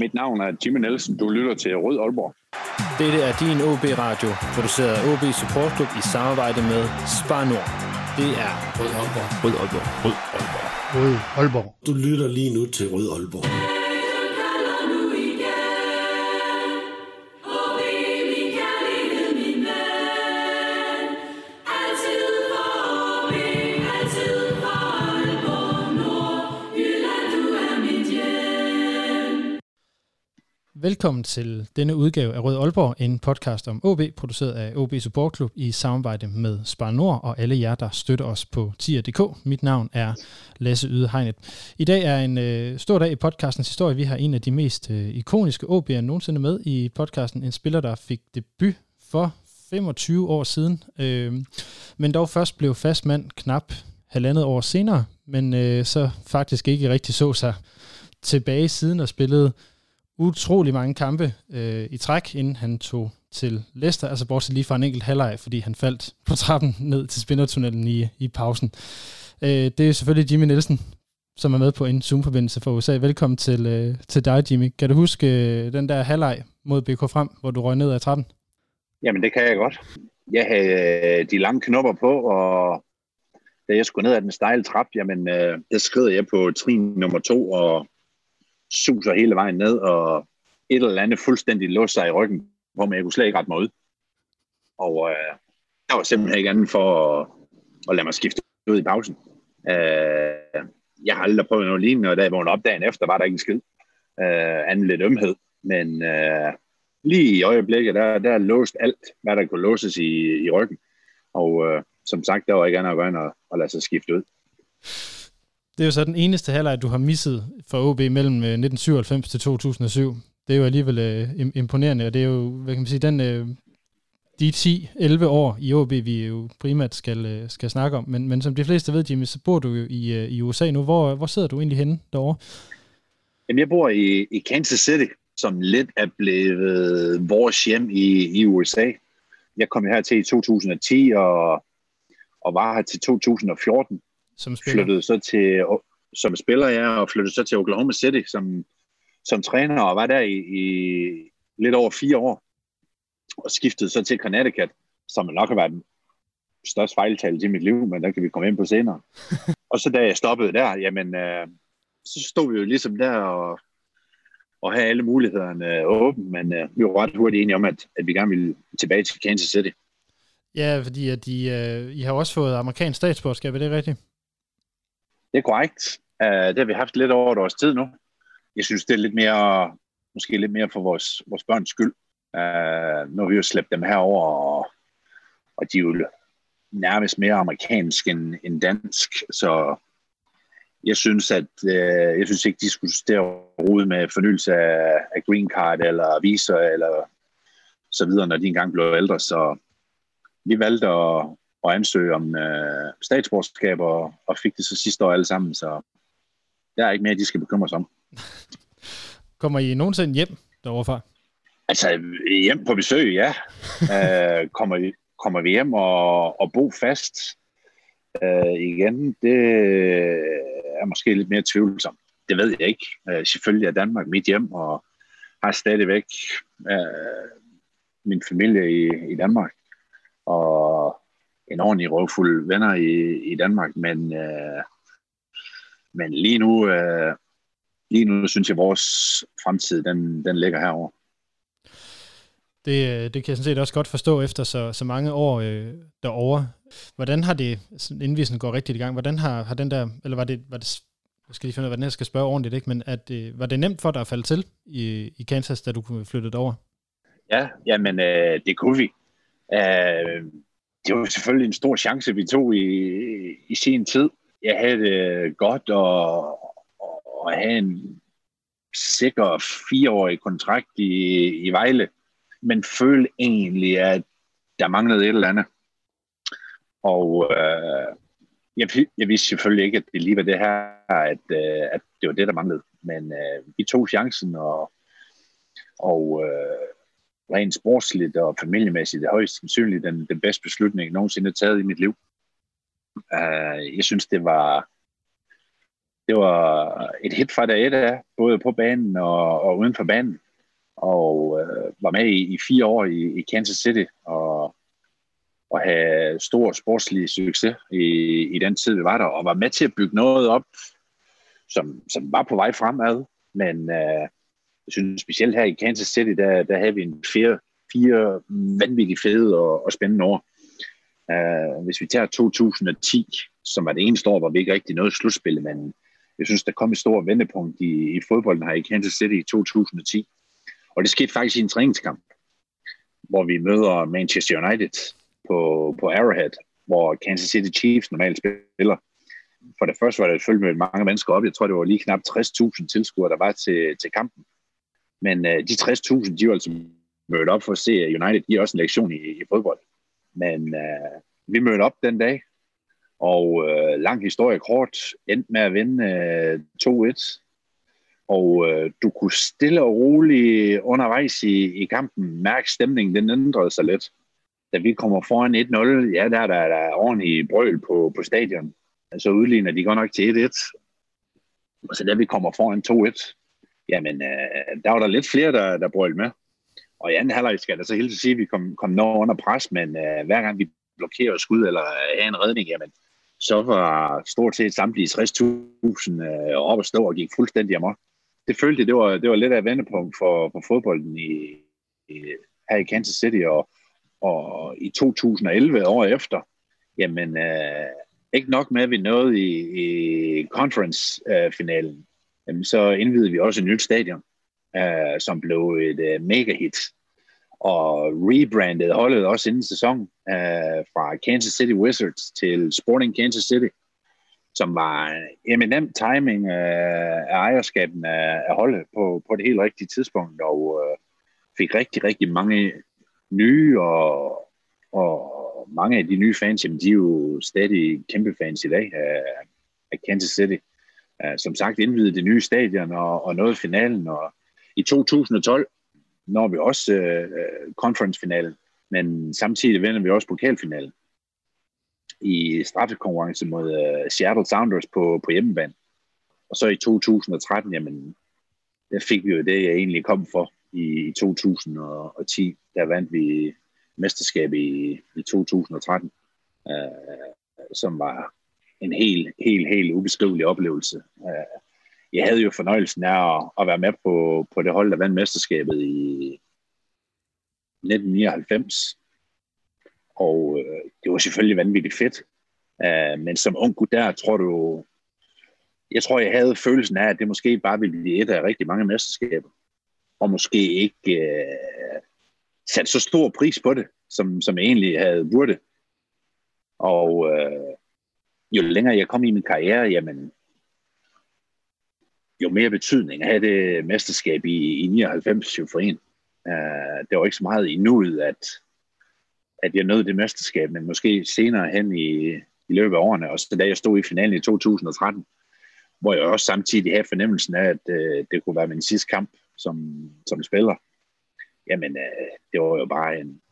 Mit navn er Jimmy Nielsen. Du lytter til Rød Aalborg. Dette er din OB-radio, produceret af OB Support Club i samarbejde med Spar Nord. Det er Rød Aalborg. Rød Aalborg. Rød Aalborg. Rød Aalborg. Du lytter lige nu til Rød Aalborg. Velkommen til denne udgave af Rød Aalborg, en podcast om OB, produceret af OB Support Club i samarbejde med Spar Nord og alle jer, der støtter os på tier.dk. Mit navn er Lasse Yde Hegnet. I dag er en øh, stor dag i podcastens historie. Vi har en af de mest øh, ikoniske OB'er nogensinde med i podcasten. En spiller, der fik debut for 25 år siden, øh, men dog først blev fast mand knap halvandet år senere, men øh, så faktisk ikke rigtig så sig tilbage siden og spillede utrolig mange kampe øh, i træk, inden han tog til Leicester, altså bortset lige fra en enkelt halvleg, fordi han faldt på trappen ned til spindertunnelen i, i pausen. Øh, det er selvfølgelig Jimmy Nielsen, som er med på en Zoom-forbindelse fra USA. Velkommen til, øh, til dig, Jimmy. Kan du huske øh, den der halvleg mod BK Frem, hvor du røg ned ad trappen? Jamen, det kan jeg godt. Jeg havde øh, de lange knopper på, og da jeg skulle ned ad den stejle trap, jamen, øh, der skred jeg på trin nummer to, og suser hele vejen ned, og et eller andet fuldstændig låst sig i ryggen, hvor man jeg kunne slet ikke rette mig ud. Og øh, der var simpelthen ikke andet for at, at lade mig skifte ud i pausen. Øh, jeg har aldrig prøvet noget lignende, og da jeg vågnede op dagen efter, var der ikke en skid. Øh, anden lidt ømhed. Men øh, lige i øjeblikket, der, der låst alt, hvad der kunne låses i, i ryggen. Og øh, som sagt, der var ikke andet at gøre end at, at lade sig skifte ud. Det er jo så den eneste halvleg, du har misset for OB mellem øh, 1997 til 2007. Det er jo alligevel øh, imponerende, og det er jo, hvad kan man sige, den, øh, de 10-11 år i OB, vi jo primært skal, øh, skal snakke om. Men, men som de fleste ved, Jimmy, så bor du jo i, øh, i USA nu. Hvor, hvor sidder du egentlig henne derovre? Jamen, jeg bor i, i Kansas City, som lidt er blevet vores hjem i, i USA. Jeg kom her til i 2010 og, og var her til 2014 som spiller? Flyttede så til, som spiller, ja, og flyttede så til Oklahoma City som, som træner, og var der i, i lidt over fire år, og skiftede så til Connecticut, som nok har været den største fejltal i mit liv, men der kan vi komme ind på senere. og så da jeg stoppede der, jamen, øh, så stod vi jo ligesom der og, og have alle mulighederne øh, åbne, men øh, vi var ret hurtigt enige om, at, at vi gerne ville tilbage til Kansas City. Ja, fordi at de, øh, I har også fået amerikansk statsborgerskab, er det rigtigt? Det er korrekt. Uh, det har vi haft lidt over et års tid nu. Jeg synes, det er lidt mere, måske lidt mere for vores, vores børns skyld. Uh, nu har vi jo slæbt dem herover, og, og de er jo nærmest mere amerikansk end, end dansk, så jeg synes, at uh, jeg synes ikke, de skulle stå rode med fornyelse af, af green card eller visa eller så videre, når de engang blev ældre. Så vi valgte at, at ansøge om øh, statsborgerskab, og, og fik det så sidste år alle sammen, så der er ikke mere, de skal bekymre sig om. Kommer I nogensinde hjem deroverfra? Altså, hjem på besøg, ja. øh, kommer, vi, kommer vi hjem og, og bo fast øh, igen, det er måske lidt mere tvivlsomt. Det ved jeg ikke. Øh, selvfølgelig er Danmark mit hjem, og har stadigvæk øh, min familie i, i Danmark. Og en ordentlig røvfuld venner i, i Danmark, men, øh, men lige nu, øh, lige nu synes jeg, at vores fremtid, den, den ligger herover. Det, øh, det kan jeg sådan set også godt forstå efter så, så mange år øh, derovre. Hvordan har det, inden vi sådan går rigtigt i gang, hvordan har, har den der, eller var det, var det jeg skal lige finde ud af, hvordan jeg skal spørge ordentligt, ikke? men at, øh, var det nemt for dig at falde til i, i Kansas, da du kunne flytte over? Ja, jamen øh, det kunne vi. Øh, det var selvfølgelig en stor chance, vi tog i, i sin tid. Jeg havde det godt og, og have en sikker fireårig kontrakt i, i Vejle, men følte egentlig, at der manglede et eller andet. Og øh, jeg, jeg vidste selvfølgelig ikke, at det lige var det her, at, øh, at det var det, der manglede. Men øh, vi tog chancen, og, og øh, rent sportsligt og familiemæssigt er højst sandsynligt den, den bedste beslutning, jeg nogensinde har taget i mit liv. Uh, jeg synes, det var det var et hit fra dag et af, både på banen og, og uden for banen. Og øh, var med i, i fire år i, i Kansas City, og, og have stor sportslig succes i, i den tid, vi var der, og var med til at bygge noget op, som, som var på vej fremad. Men øh, jeg synes specielt her i Kansas City, der, der havde vi en fire, fire vanvittigt fede og, og spændende år. Uh, hvis vi tager 2010, som var det eneste år, hvor vi ikke rigtig nåede slutspillet, men jeg synes, der kom et stort vendepunkt i, i fodbolden her i Kansas City i 2010. Og det skete faktisk i en træningskamp, hvor vi møder Manchester United på, på Arrowhead, hvor Kansas City Chiefs normalt spiller. For det første var det følge med mange mennesker op. Jeg tror, det var lige knap 60.000 tilskuere, der var til, til kampen. Men øh, de 60.000, de var altså mødt op for at se, at United giver også en lektion i, i fodbold. Men øh, vi mødte op den dag, og øh, lang historie kort, endte med at vinde øh, 2-1. Og øh, du kunne stille og roligt undervejs i, i kampen mærke stemningen, den ændrede sig lidt. Da vi kommer foran 1-0, ja, der, der, der er ordentlig brøl på, på stadion. Så udligner de godt nok til 1-1. Og så da vi kommer foran 2-1, jamen, øh, der var der lidt flere, der, der brølte med. Og i anden halvleg skal der så helt sige, at vi kom, kom noget under pres, men øh, hver gang vi blokerer skud eller have en redning, jamen, så var stort set samtlige 60.000 øh, op og stå og gik fuldstændig amok. Det følte jeg, det var, det var lidt af et vendepunkt for, for fodbolden i, i, her i Kansas City, og, og i 2011, år efter, jamen, øh, ikke nok med, at vi nåede i, i conference-finalen, øh, jamen, så indvidede vi også et nyt stadion øh, som blev et øh, mega hit. Og rebrandede holdet også inden sæson øh, fra Kansas City Wizards til Sporting Kansas City, som var en eminent timing øh, af ejerskaben af, af holdet på, på det helt rigtige tidspunkt, og øh, fik rigtig, rigtig mange nye, og, og mange af de nye fans, jamen, de er jo stadig kæmpe fans i dag af, af Kansas City. Uh, som sagt indvidet det nye stadion og, og nåede finalen, og i 2012 når vi også øh, øh, conference-finalen, men samtidig vinder vi også pokalfinalen i straffekonkurrence mod øh, Seattle Sounders på, på hjemmebane. Og så i 2013, jamen, der fik vi jo det, jeg egentlig kom for i, i 2010. Der vandt vi mesterskab i, i 2013, øh, som var en helt, helt, helt ubeskrivelig oplevelse. Øh, jeg havde jo fornøjelsen af at, at være med på, på det hold, der vandt mesterskabet i 1999. Og øh, det var selvfølgelig vanvittigt fedt. Uh, men som ung gut der, tror du, jeg tror, jeg havde følelsen af, at det måske bare ville blive et af rigtig mange mesterskaber. Og måske ikke øh, sat så stor pris på det, som, som jeg egentlig havde burde. Og øh, jo længere jeg kom i min karriere, jamen, jo mere betydning havde det mesterskab i, i 99 jo for en. Uh, det var ikke så meget i nuet, at, at jeg nåede det mesterskab, men måske senere hen i, i løbet af årene, og så da jeg stod i finalen i 2013, hvor jeg også samtidig havde fornemmelsen af, at uh, det kunne være min sidste kamp som, som spiller. Jamen, uh, det var jo bare en...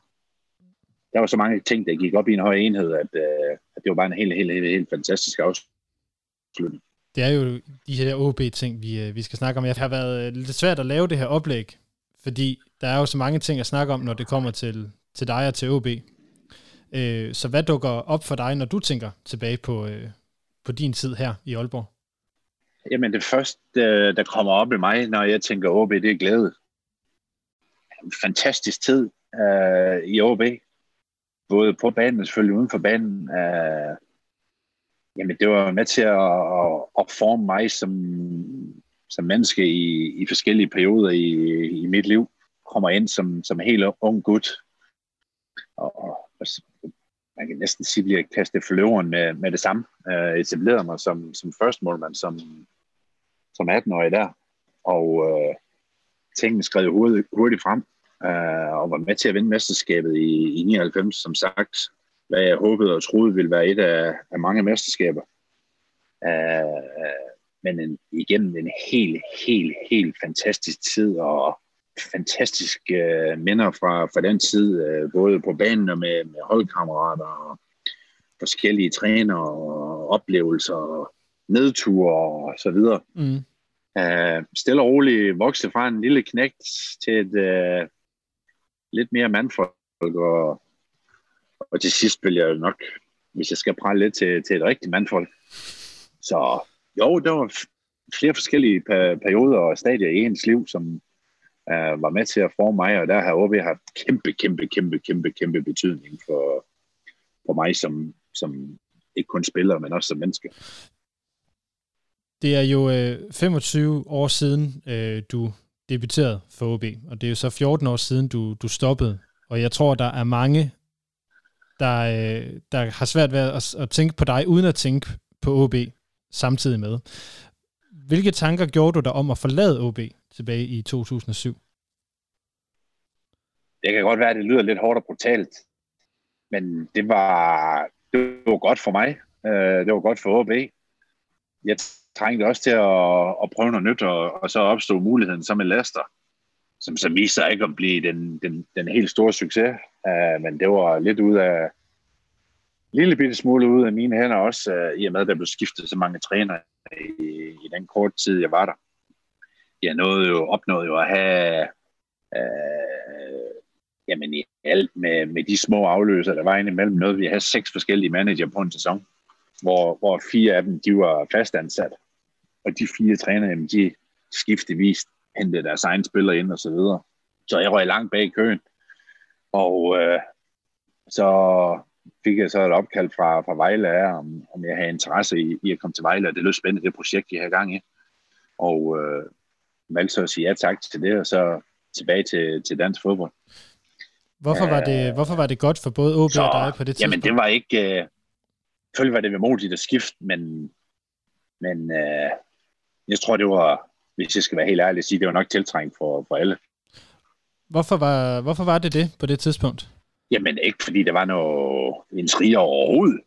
Der var så mange ting, der gik op i en høj enhed, at, uh, at det var bare en helt, helt, helt, helt fantastisk afslutning det er jo de her OB-ting, vi, øh, vi skal snakke om. Jeg har været øh, lidt svært at lave det her oplæg, fordi der er jo så mange ting at snakke om, når det kommer til, til dig og til OB. Øh, så hvad dukker op for dig, når du tænker tilbage på, på din tid her i Aalborg? Jamen det første, der kommer op i mig, når jeg tænker OB, det er glæde. En fantastisk tid uh, i OB. Både på banen og selvfølgelig uden for banen. øh, Jamen, det var med til at, at, at forme mig som, som menneske i, i forskellige perioder i, i mit liv. Kommer ind som, som helt ung gut. Og, og man kan næsten sige, at jeg kastet forløveren med, med det samme. Øh, etablerede mig som, som first målmand, som, som 18-årig der. Og øh, tingene skred hurtigt, hurtigt frem. Uh, og var med til at vinde mesterskabet i, i 99, som sagt hvad jeg håbede og troede ville være et af, af mange mesterskaber. Uh, men en, igen en helt, helt, helt fantastisk tid, og fantastiske uh, minder fra, fra den tid, uh, både på banen og med, med holdkammerater, og forskellige træner og oplevelser. nedture og så videre. Mm. Uh, stille og roligt vokse fra en lille knægt til et uh, lidt mere mandfolk, og, og til sidst vil jeg nok, hvis jeg skal prale lidt til, til et rigtigt mandfolk. Så jo, der var flere forskellige perioder og stadier i ens liv, som uh, var med til at forme mig, og der har OB haft kæmpe, kæmpe, kæmpe, kæmpe, kæmpe betydning for, for mig som, som ikke kun spiller, men også som menneske. Det er jo øh, 25 år siden, øh, du debuteret for OB, og det er jo så 14 år siden, du, du stoppede. Og jeg tror, der er mange, der, øh, der har svært ved at, at tænke på dig, uden at tænke på OB samtidig med. Hvilke tanker gjorde du dig om at forlade OB tilbage i 2007? Det kan godt være, at det lyder lidt hårdt og brutalt, men det var, det var godt for mig. Øh, det var godt for OB. Jeg trængte også til at, at prøve noget nyt, og, og så opstod muligheden som en laster, som så viste sig ikke at blive den, den, den helt store succes. Uh, men det var lidt ud af, lille bitte smule ud af mine hænder også, uh, i og med, at der blev skiftet så mange trænere i, i den korte tid, jeg var der. Jeg nåede jo, opnåede jo at have uh, jamen i alt med, med de små afløser, der var indimellem noget. Vi havde seks forskellige manager på en sæson, hvor, hvor fire af dem, de var fastansat og de fire trænere, jamen, de skiftevis hentede deres egen spiller ind og så videre. Så jeg røg langt bag i køen. Og øh, så fik jeg så et opkald fra, fra Vejle af, om, om jeg havde interesse i, i at komme til Vejle, og det lød spændende, det projekt, jeg har gang i. Og øh, valgte så at sige ja tak til det, og så tilbage til, til dansk fodbold. Hvorfor var, det, hvorfor var det godt for både OB så, og dig på det tidspunkt? Jamen, det var ikke... Øh, selvfølgelig var det vemodigt at skifte, men, men øh, jeg tror, det var, hvis jeg skal være helt ærlig at sige, det var nok tiltrængt for, for alle. Hvorfor var, hvorfor var det det på det tidspunkt? Jamen ikke fordi der var noget intriger overhovedet,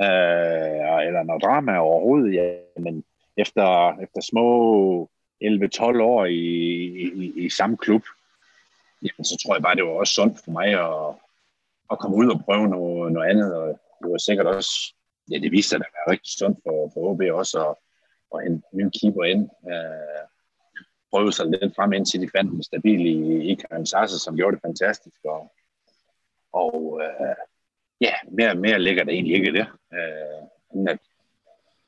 øh, eller noget drama overhovedet. Ja, men efter, efter små 11-12 år i, i, i samme klub, jamen, så tror jeg bare, det var også sundt for mig at, at komme ud og prøve noget, noget andet. Og det var sikkert også, ja, det viste sig at være rigtig sundt for, for OB også at, og en ny keeper ind. Øh, prøvede sig lidt frem indtil de fandt en stabil i, i Karim Sassa, som gjorde det fantastisk. Og, og øh, ja, mere, mere ligger der egentlig ikke det. Øh, at,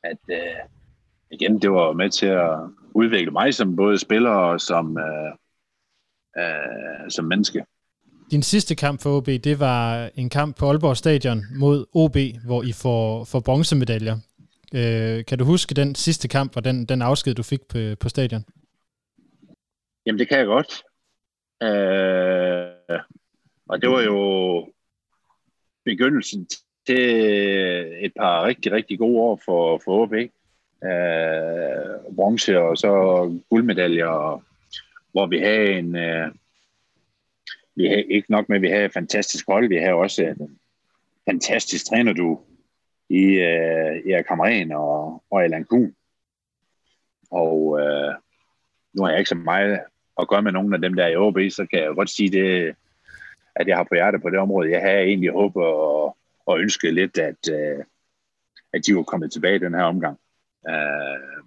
at øh, igen, det var med til at udvikle mig som både spiller og som, øh, øh, som menneske. Din sidste kamp for OB, det var en kamp på Aalborg Stadion mod OB, hvor I får, får bronzemedaljer. Øh, kan du huske den sidste kamp og den, den afsked, du fik på, på stadion? Jamen, det kan jeg godt. Øh, og det var jo begyndelsen til et par rigtig, rigtig gode år for, for OB. Øh, bronze og så guldmedaljer, hvor vi havde en... Øh, vi havde ikke nok med, at vi havde et fantastisk hold, vi havde også en fantastisk træner, du i øh, Erik Hamren og, og Allan Kuhn. Og øh, nu har jeg ikke så meget at gøre med nogen af dem der i OB, så kan jeg godt sige det, at jeg har på hjertet på det område. Jeg har egentlig håbet og, og ønsket lidt, at, øh, at de var kommet tilbage i den her omgang. Øh,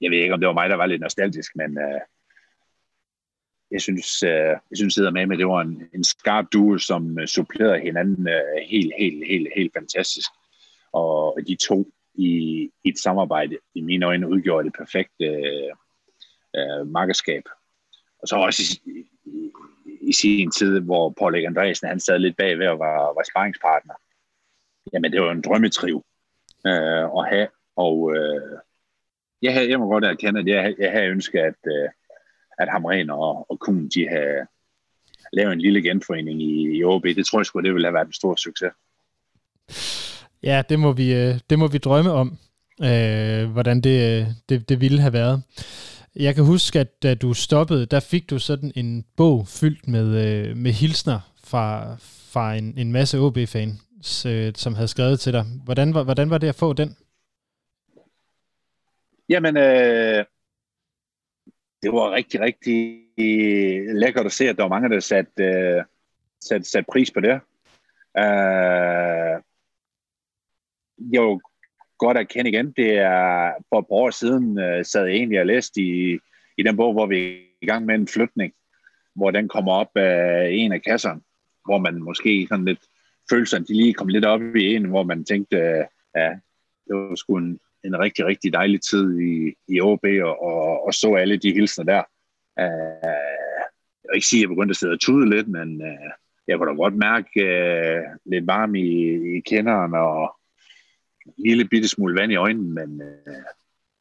jeg ved ikke, om det var mig, der var lidt nostalgisk, men øh, jeg synes, øh, jeg synes jeg med, med det var en, en skarp duo, som supplerede hinanden øh, helt, helt, helt, helt fantastisk og de to i, i et samarbejde, i mine øjne, udgjorde det perfekte øh, øh, markedskab. Og så også i, i, i sin tid, hvor Paul Erik Andreasen, han sad lidt bagved og var, var sparringspartner. Jamen, det var en drømmetriv øh, at have, og øh, jeg, havde, jeg må godt erkende, at jeg, jeg havde ønsket, at, øh, at Hamren og, og Kuhn, de havde lavet en lille genforening i, i OB. Det tror jeg sgu, det ville have været en stor succes. Ja, det må vi, øh, det må vi drømme om, øh, hvordan det, øh, det, det ville have været. Jeg kan huske, at da du stoppede, der fik du sådan en bog fyldt med, øh, med hilsner fra, fra en, en masse OB-fans, øh, som havde skrevet til dig. Hvordan var, hvordan var det at få den? Jamen, øh, det var rigtig, rigtig lækkert at se, at der var mange, der satte øh, sat, sat pris på det. Øh, jo godt at kende igen. Det er for et par år siden, øh, sad jeg egentlig og læste i, i den bog, hvor vi er i gang med en flytning, hvor den kommer op af en af kasserne, hvor man måske sådan lidt følelserne, de lige kom lidt op i en, hvor man tænkte, øh, ja, det var sgu en, en rigtig, rigtig dejlig tid i, i OB, og, og, og så alle de hilsner der. Øh, jeg vil ikke sige, at jeg begyndte at sidde og tude lidt, men øh, jeg kunne da godt mærke øh, lidt varme i, i kenderen, og lille bitte smule vand i øjnene, men uh,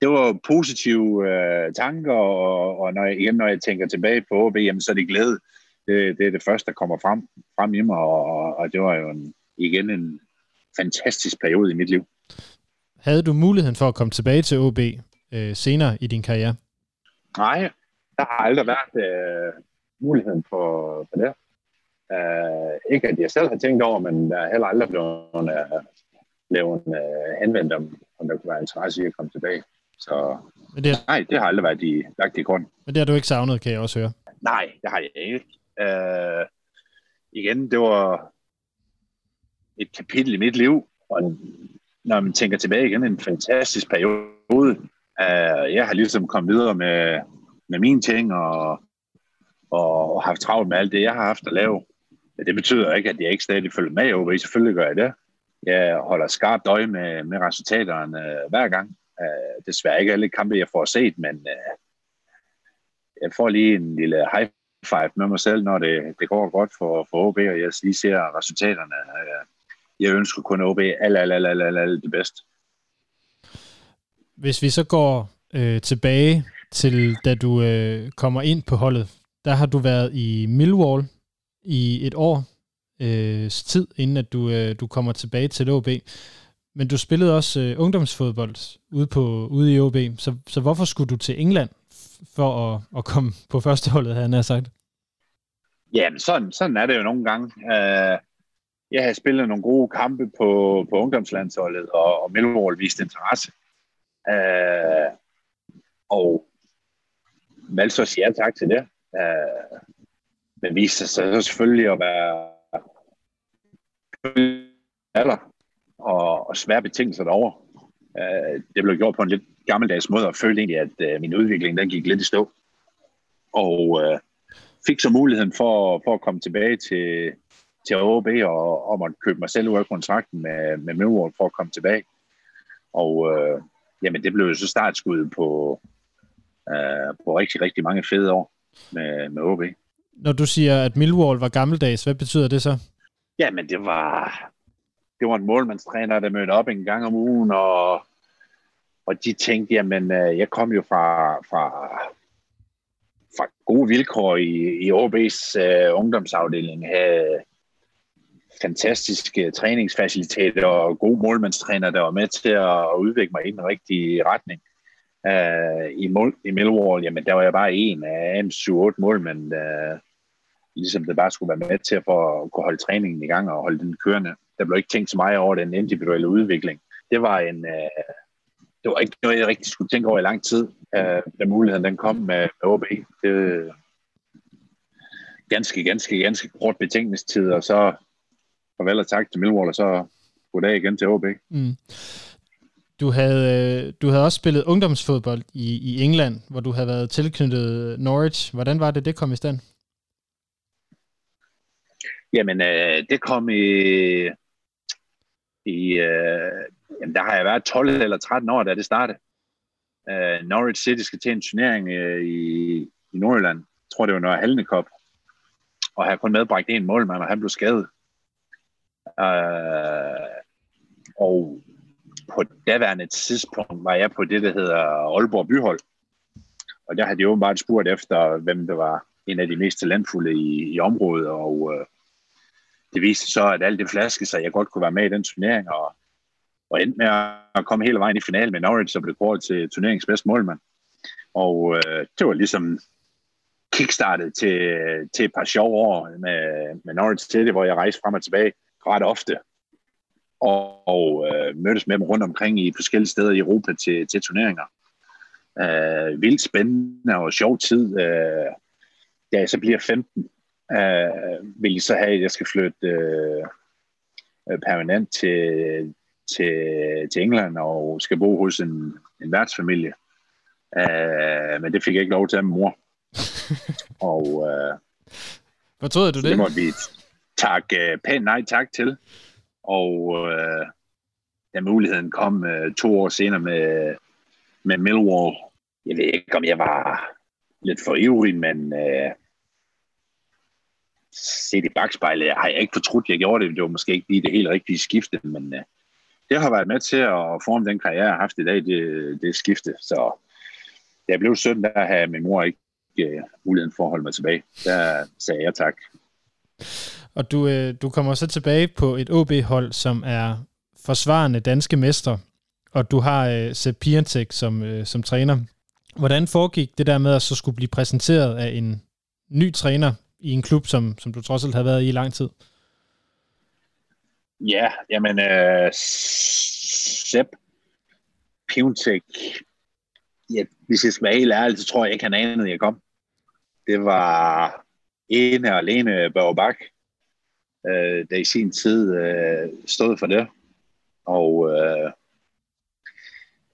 det var positive uh, tanker, og, og når jeg, igen, når jeg tænker tilbage på OB, jamen, så er det glæde. Det, det er det første, der kommer frem, frem i mig, og, og det var jo en, igen en fantastisk periode i mit liv. Havde du muligheden for at komme tilbage til OB øh, senere i din karriere? Nej, der har aldrig været øh, muligheden for, for det. Uh, ikke at jeg selv har tænkt over, men der er heller aldrig blevet uh, en uh, henvendt om, om der kunne være interesse i at komme tilbage. Så men det er, nej, det har aldrig været i, lagt i grund. Men det har du ikke savnet, kan jeg også høre. Nej, det har jeg ikke. Uh, igen, det var et kapitel i mit liv, og når man tænker tilbage igen, en fantastisk periode. Uh, jeg har ligesom kommet videre med, med mine ting, og, og haft travlt med alt det, jeg har haft at lave. Men det betyder ikke, at jeg ikke stadig følger med i OB. Selvfølgelig gør jeg det. Jeg holder skarpt øje med, med resultaterne øh, hver gang. Øh, desværre ikke alle kampe, jeg får set, men øh, jeg får lige en lille high five med mig selv, når det, det går godt for, for OB, og jeg lige ser resultaterne. Øh, jeg ønsker kun OB alt, alt, alt, alt, alt, alt det bedste. Hvis vi så går øh, tilbage til, da du øh, kommer ind på holdet, der har du været i Millwall i et år øh, tid, inden at du, øh, du kommer tilbage til OB. Men du spillede også øh, ungdomsfodbold ude, på, ude i OB, så, så hvorfor skulle du til England for at, at komme på førsteholdet, havde han sagt? Jamen, sådan, sådan er det jo nogle gange. Uh, jeg har spillet nogle gode kampe på, på ungdomslandsholdet, og, og Millwall viste interesse. Uh, og valgte så at sige ja tak til det. Uh, men viste sig så selvfølgelig at være alder og, og svære betingelser derovre. Øh, det blev gjort på en lidt gammeldags måde, og følte egentlig, at øh, min udvikling den gik lidt i stå. Og øh, fik så muligheden for, for at komme tilbage til, til OB og og måtte købe mig selv ud af kontrakten med, med Millwall for at komme tilbage. Og øh, jamen, det blev jo så startskud på, øh, på rigtig, rigtig mange fede år med, med OB. Når du siger, at Millwall var gammeldags, hvad betyder det så? Jamen, det var, det var en målmandstræner, der mødte op en gang om ugen, og, og de tænkte, jamen, øh, jeg kom jo fra, fra, fra gode vilkår i, i OB's uh, øh, ungdomsafdeling, havde fantastiske træningsfaciliteter og gode målmandstræner, der var med til at udvikle mig i den rigtige retning. Uh, i, mål, I Millwall, jamen der var jeg bare en af en 7-8 målmænd, uh, ligesom det bare skulle være med til at, for at kunne holde træningen i gang og holde den kørende. Der blev ikke tænkt så meget over den individuelle udvikling. Det var en, øh, det var ikke noget, jeg rigtig skulle tænke over i lang tid, øh, da muligheden den kom med, med OB. Det ganske, ganske, ganske kort betingelsestid, og så farvel og tak til Millwall, og så goddag igen til OB. Mm. Du havde, øh, du havde også spillet ungdomsfodbold i, i England, hvor du havde været tilknyttet Norwich. Hvordan var det, det kom i stand? Jamen, øh, det kom i... i øh, jamen, der har jeg været 12 eller 13 år, da det startede. Øh, Norwich City skal til en turnering øh, i, i Nordjylland. Jeg tror, det var Nørre Halne Cup. Og har kun medbragt en målmand, og han blev skadet. Øh, og på daværende tidspunkt var jeg på det, der hedder Aalborg Byhold. Og der havde de åbenbart spurgt efter, hvem der var en af de mest talentfulde i, i området, og øh, det viste så, at alt det flaske, så jeg godt kunne være med i den turnering, og, og endte med at komme hele vejen i finalen med Norwich, og blev kåret til turneringens bedste målmand. Og øh, det var ligesom kickstartet til, til et par sjove år med, med Norwich City, hvor jeg rejste frem og tilbage ret ofte, og, og øh, mødtes med dem rundt omkring i forskellige steder i Europa til, til turneringer. Øh, vildt spændende og sjov tid. Øh, da jeg så bliver 15, øh, vil jeg så have, at jeg skal flytte øh, permanent til til, til England og skal bo hos en, en værtsfamilie. Uh, men det fik jeg ikke lov til af min mor. og Hvad troede du det? det måtte vi takke uh, pænt nej tak til. Og uh, da muligheden kom uh, to år senere med, med Millwall, jeg ved ikke, om jeg var lidt for ivrig, men uh, set i bagspejlet har jeg ikke fortrudt, jeg gjorde det. Det var måske ikke lige det helt rigtige skifte, men øh, det har været med til at forme den karriere, jeg har haft i dag, det, det skifte. Så jeg blev synd, der havde min mor ikke uh, muligheden for at holde mig tilbage. Der sagde jeg tak. Og du, øh, du kommer så tilbage på et OB-hold, som er forsvarende danske mester, og du har øh, Sepp Piantek som, øh, som træner. Hvordan foregik det der med at så skulle blive præsenteret af en ny træner i en klub, som, som du trods alt har været i i lang tid? Ja, jamen, øh, Sepp Piontek, ja, hvis jeg skal være helt ærlig, så tror jeg ikke, han anede, at jeg kom. Det var ene og alene Børge Bak, øh, der i sin tid øh, stod for det. Og øh,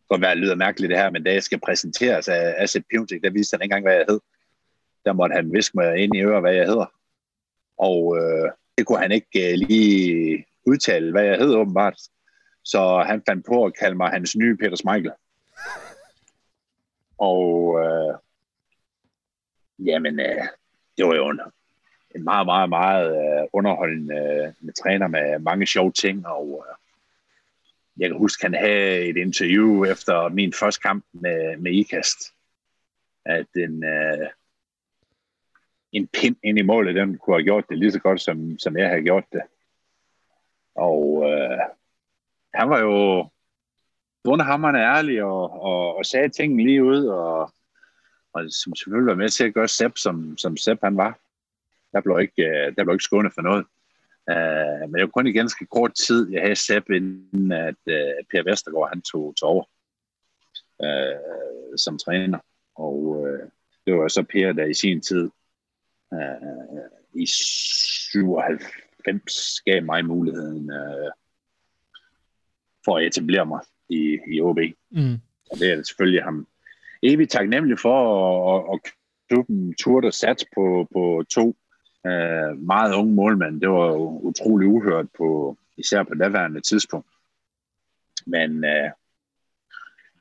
godt være, det lyder mærkeligt det her, men da jeg skal præsenteres af, af Sepp Piontek, der vidste han ikke engang, hvad jeg hed. Der måtte han viske mig ind i øret, hvad jeg hedder. Og øh, det kunne han ikke øh, lige udtale, hvad jeg hed åbenbart. Så han fandt på at kalde mig hans nye Peter Smeichel. Og øh, jamen, øh, det var jo en, en meget, meget, meget øh, underholdende øh, med træner med mange sjove ting. Og øh, jeg kan huske, han havde et interview efter min første kamp med, med IKAST. At en, øh, en pind ind i målet, den kunne have gjort det lige så godt, som, som jeg havde gjort det. Og øh, han var jo underhammerende ærlig og, og, og sagde tingene lige ud, og, og som selvfølgelig var med til at gøre Sepp, som, som Sepp han var. Der blev ikke, øh, der blev ikke skånet for noget. Uh, men det var kun i ganske kort tid, jeg havde Sepp, inden at uh, Per Vestergaard han tog, tog over uh, som træner. Og uh, det var så Per, der i sin tid uh, i 97 gav mig muligheden uh, for at etablere mig i, i OB. Mm. Og det er det selvfølgelig ham evigt taknemmelig for, og, og klubben turde sat på, på to uh, meget unge målmænd. Det var jo utrolig uhørt på, især på daværende tidspunkt. Men uh,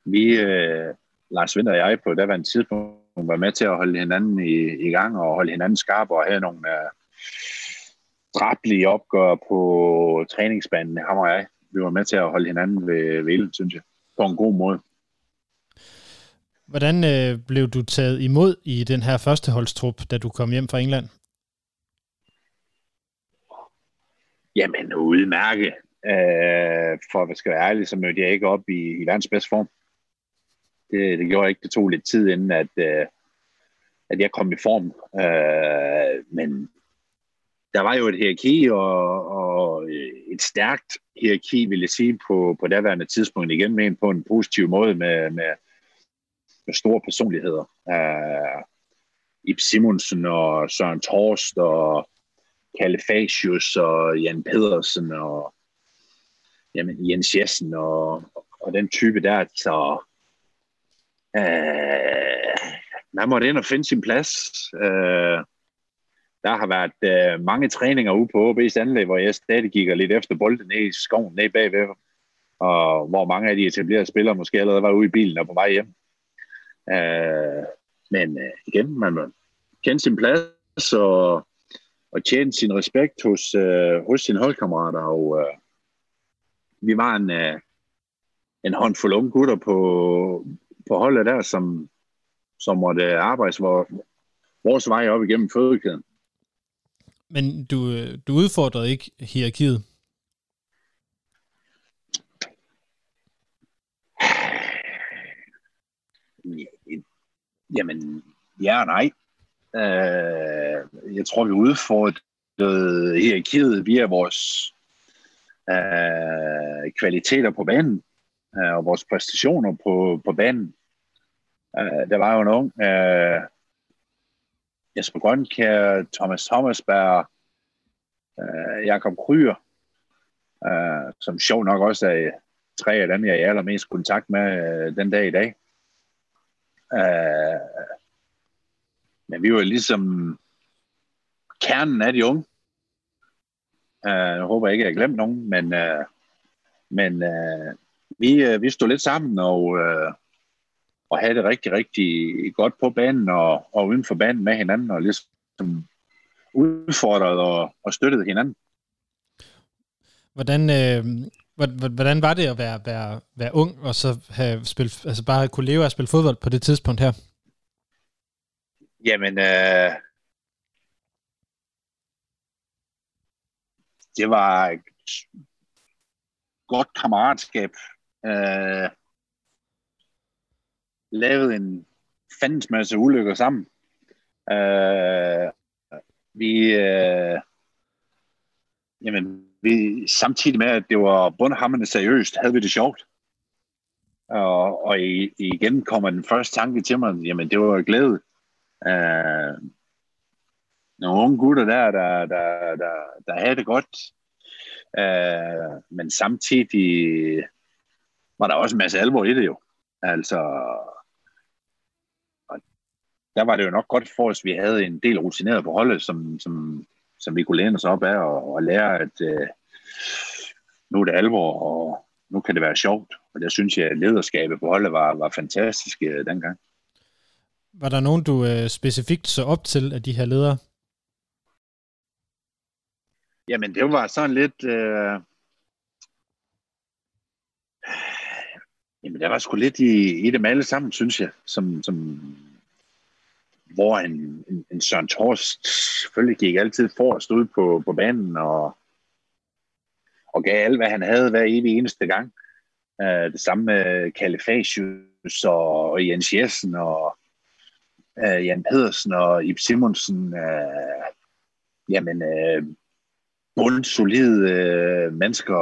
vi, uh, Lars Vinter og jeg, på daværende tidspunkt var med til at holde hinanden i, i gang og holde hinanden skarpe og have nogle uh, drablige opgør på træningsbanen, ham og jeg. Vi var med til at holde hinanden ved, ved ilden, synes jeg, på en god måde. Hvordan øh, blev du taget imod i den her førsteholdstrup, da du kom hjem fra England? Jamen, udmærke. Øh, for at skal være ærlig, så mødte jeg ikke op i, i verdens bedste form. Det, det gjorde jeg ikke. Det tog lidt tid, inden at, øh, at jeg kom i form. Øh, men der var jo et hierarki, og, og et stærkt hierarki, vil jeg sige, på, på daværende tidspunkt igen, men på en positiv måde med, med, med store personligheder. Øh, Ib Simonsen og Søren Torst og Kalle Fasius og Jan Pedersen og jamen, Jens Jessen og, og den type der. Så Øh, man måtte ind og finde sin plads. Øh, der har været øh, mange træninger ude på OB's anlæg, hvor jeg stadig gik lidt efter bolden ned i skoven, ned bagved, og hvor mange af de etablerede spillere måske allerede var ude i bilen og på vej hjem. Øh, men øh, igen, man må kende sin plads og, og tjene sin respekt hos, øh, hos sine holdkammerater, og øh, vi var en, øh, en håndfuld unge gutter på, på holdet der, som, som måtte arbejde hvor, vores vej op igennem fødekæden. Men du, du udfordrede ikke hierarkiet? Jamen, ja og nej. Uh, jeg tror, vi udfordrede hierarkiet via vores uh, kvaliteter på banen øh, og vores præstationer på, på banen. Øh, der var jo en ung øh, Jesper Grønkær, Thomas Thomasberg, øh, Jakob Kryer, øh, som sjov nok også er tre af dem, jeg er allermest kontakt med øh, den dag i dag. Øh, men vi var ligesom kernen af de unge. Uh, jeg håber ikke, jeg har glemt nogen, men, uh, men uh, vi, uh, vi stod lidt sammen og, uh, og havde det rigtig, rigtig godt på banen og, og uden for banen med hinanden og ligesom udfordret og, og støttet hinanden. Hvordan, øh, hvordan var det at være, være, være ung og så have spillet, altså bare kunne leve af at spille fodbold på det tidspunkt her? Jamen, øh, det var et godt kammeratskab. Øh, lavet en fandens masse ulykker sammen. Øh, vi, øh, jamen, vi, samtidig med, at det var bundhammerne seriøst, havde vi det sjovt. Og, og i, igen kommer den første tanke til mig, jamen det var glæde. Øh, nogle unge gutter der, der, der, der, der havde det godt. øh, men samtidig var der også en masse alvor i det jo. Altså, der var det jo nok godt for os, at vi havde en del rutineret på holdet, som, som, som vi kunne læne os op af og, og lære, at uh, nu er det alvor, og nu kan det være sjovt. Og der synes jeg, at lederskabet på holdet var, var fantastisk uh, dengang. Var der nogen, du uh, specifikt så op til af de her ledere? Jamen, det var sådan lidt... Uh... Jamen, der var sgu lidt i, i dem alle sammen, synes jeg, som, som hvor en, en, en Søren Torst selvfølgelig gik altid for at stå på, på banen og, og gav alt, hvad han havde hver evig eneste gang. Uh, det samme med Kalifasius og, og Jens Jessen og uh, Jan Pedersen og Ib Simonsen. Uh, jamen, uh, bundsolide uh, mennesker.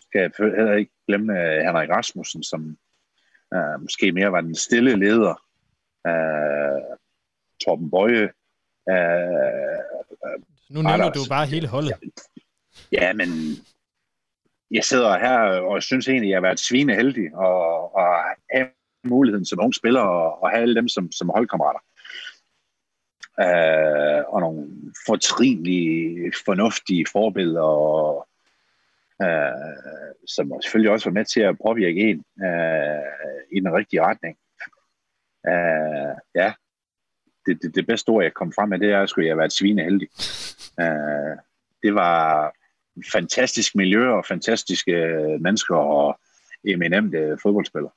Skal jeg heller ikke glemme uh, Henrik Rasmussen, som uh, måske mere var den stille leder uh, Torben Bøje. Uh, nu nævner du bare hele holdet. Ja, men jeg sidder her og synes egentlig, at jeg har været svineheldig og, og have muligheden som ung spiller og, og have alle dem som, som holdkammerater. Uh, og nogle fortrinlige, fornuftige forbilleder, og, øh, som selvfølgelig også var med til at påvirke en øh, i den rigtige retning. Øh, ja, det, det, det bedste ord, jeg kom frem med, det er, at jeg være været svineheldig. Øh, det var fantastisk miljø og fantastiske mennesker og eminente fodboldspillere.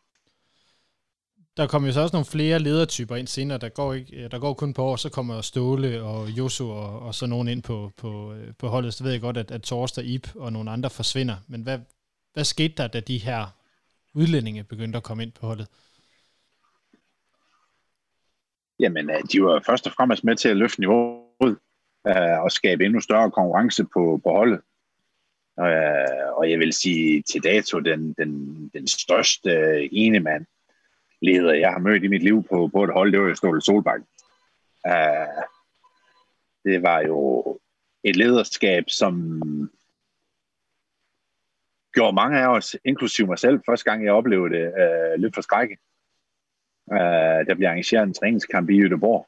Der kommer jo så også nogle flere ledertyper ind senere. Der går, ikke, øh, der går kun på år, så kommer Ståle og Josu og, og så nogen ind på, på, øh, på holdet. Så ved jeg godt, at, at Torst og Ip og nogle andre forsvinder. Men hvad, hvad skete der, da de her udlændinge begyndte at komme ind på holdet? Jamen, øh, de var først og fremmest med til at løfte niveauet øh, og skabe endnu større konkurrence på, på holdet. Øh, og jeg vil sige til dato, den, den, den største ene mand leder, jeg har mødt i mit liv på, på et hold, det var jo Ståle Solbak. Uh, det var jo et lederskab, som gjorde mange af os, inklusive mig selv, første gang jeg oplevede det, uh, lidt for skrække. Uh, der blev arrangeret en træningskamp i Göteborg,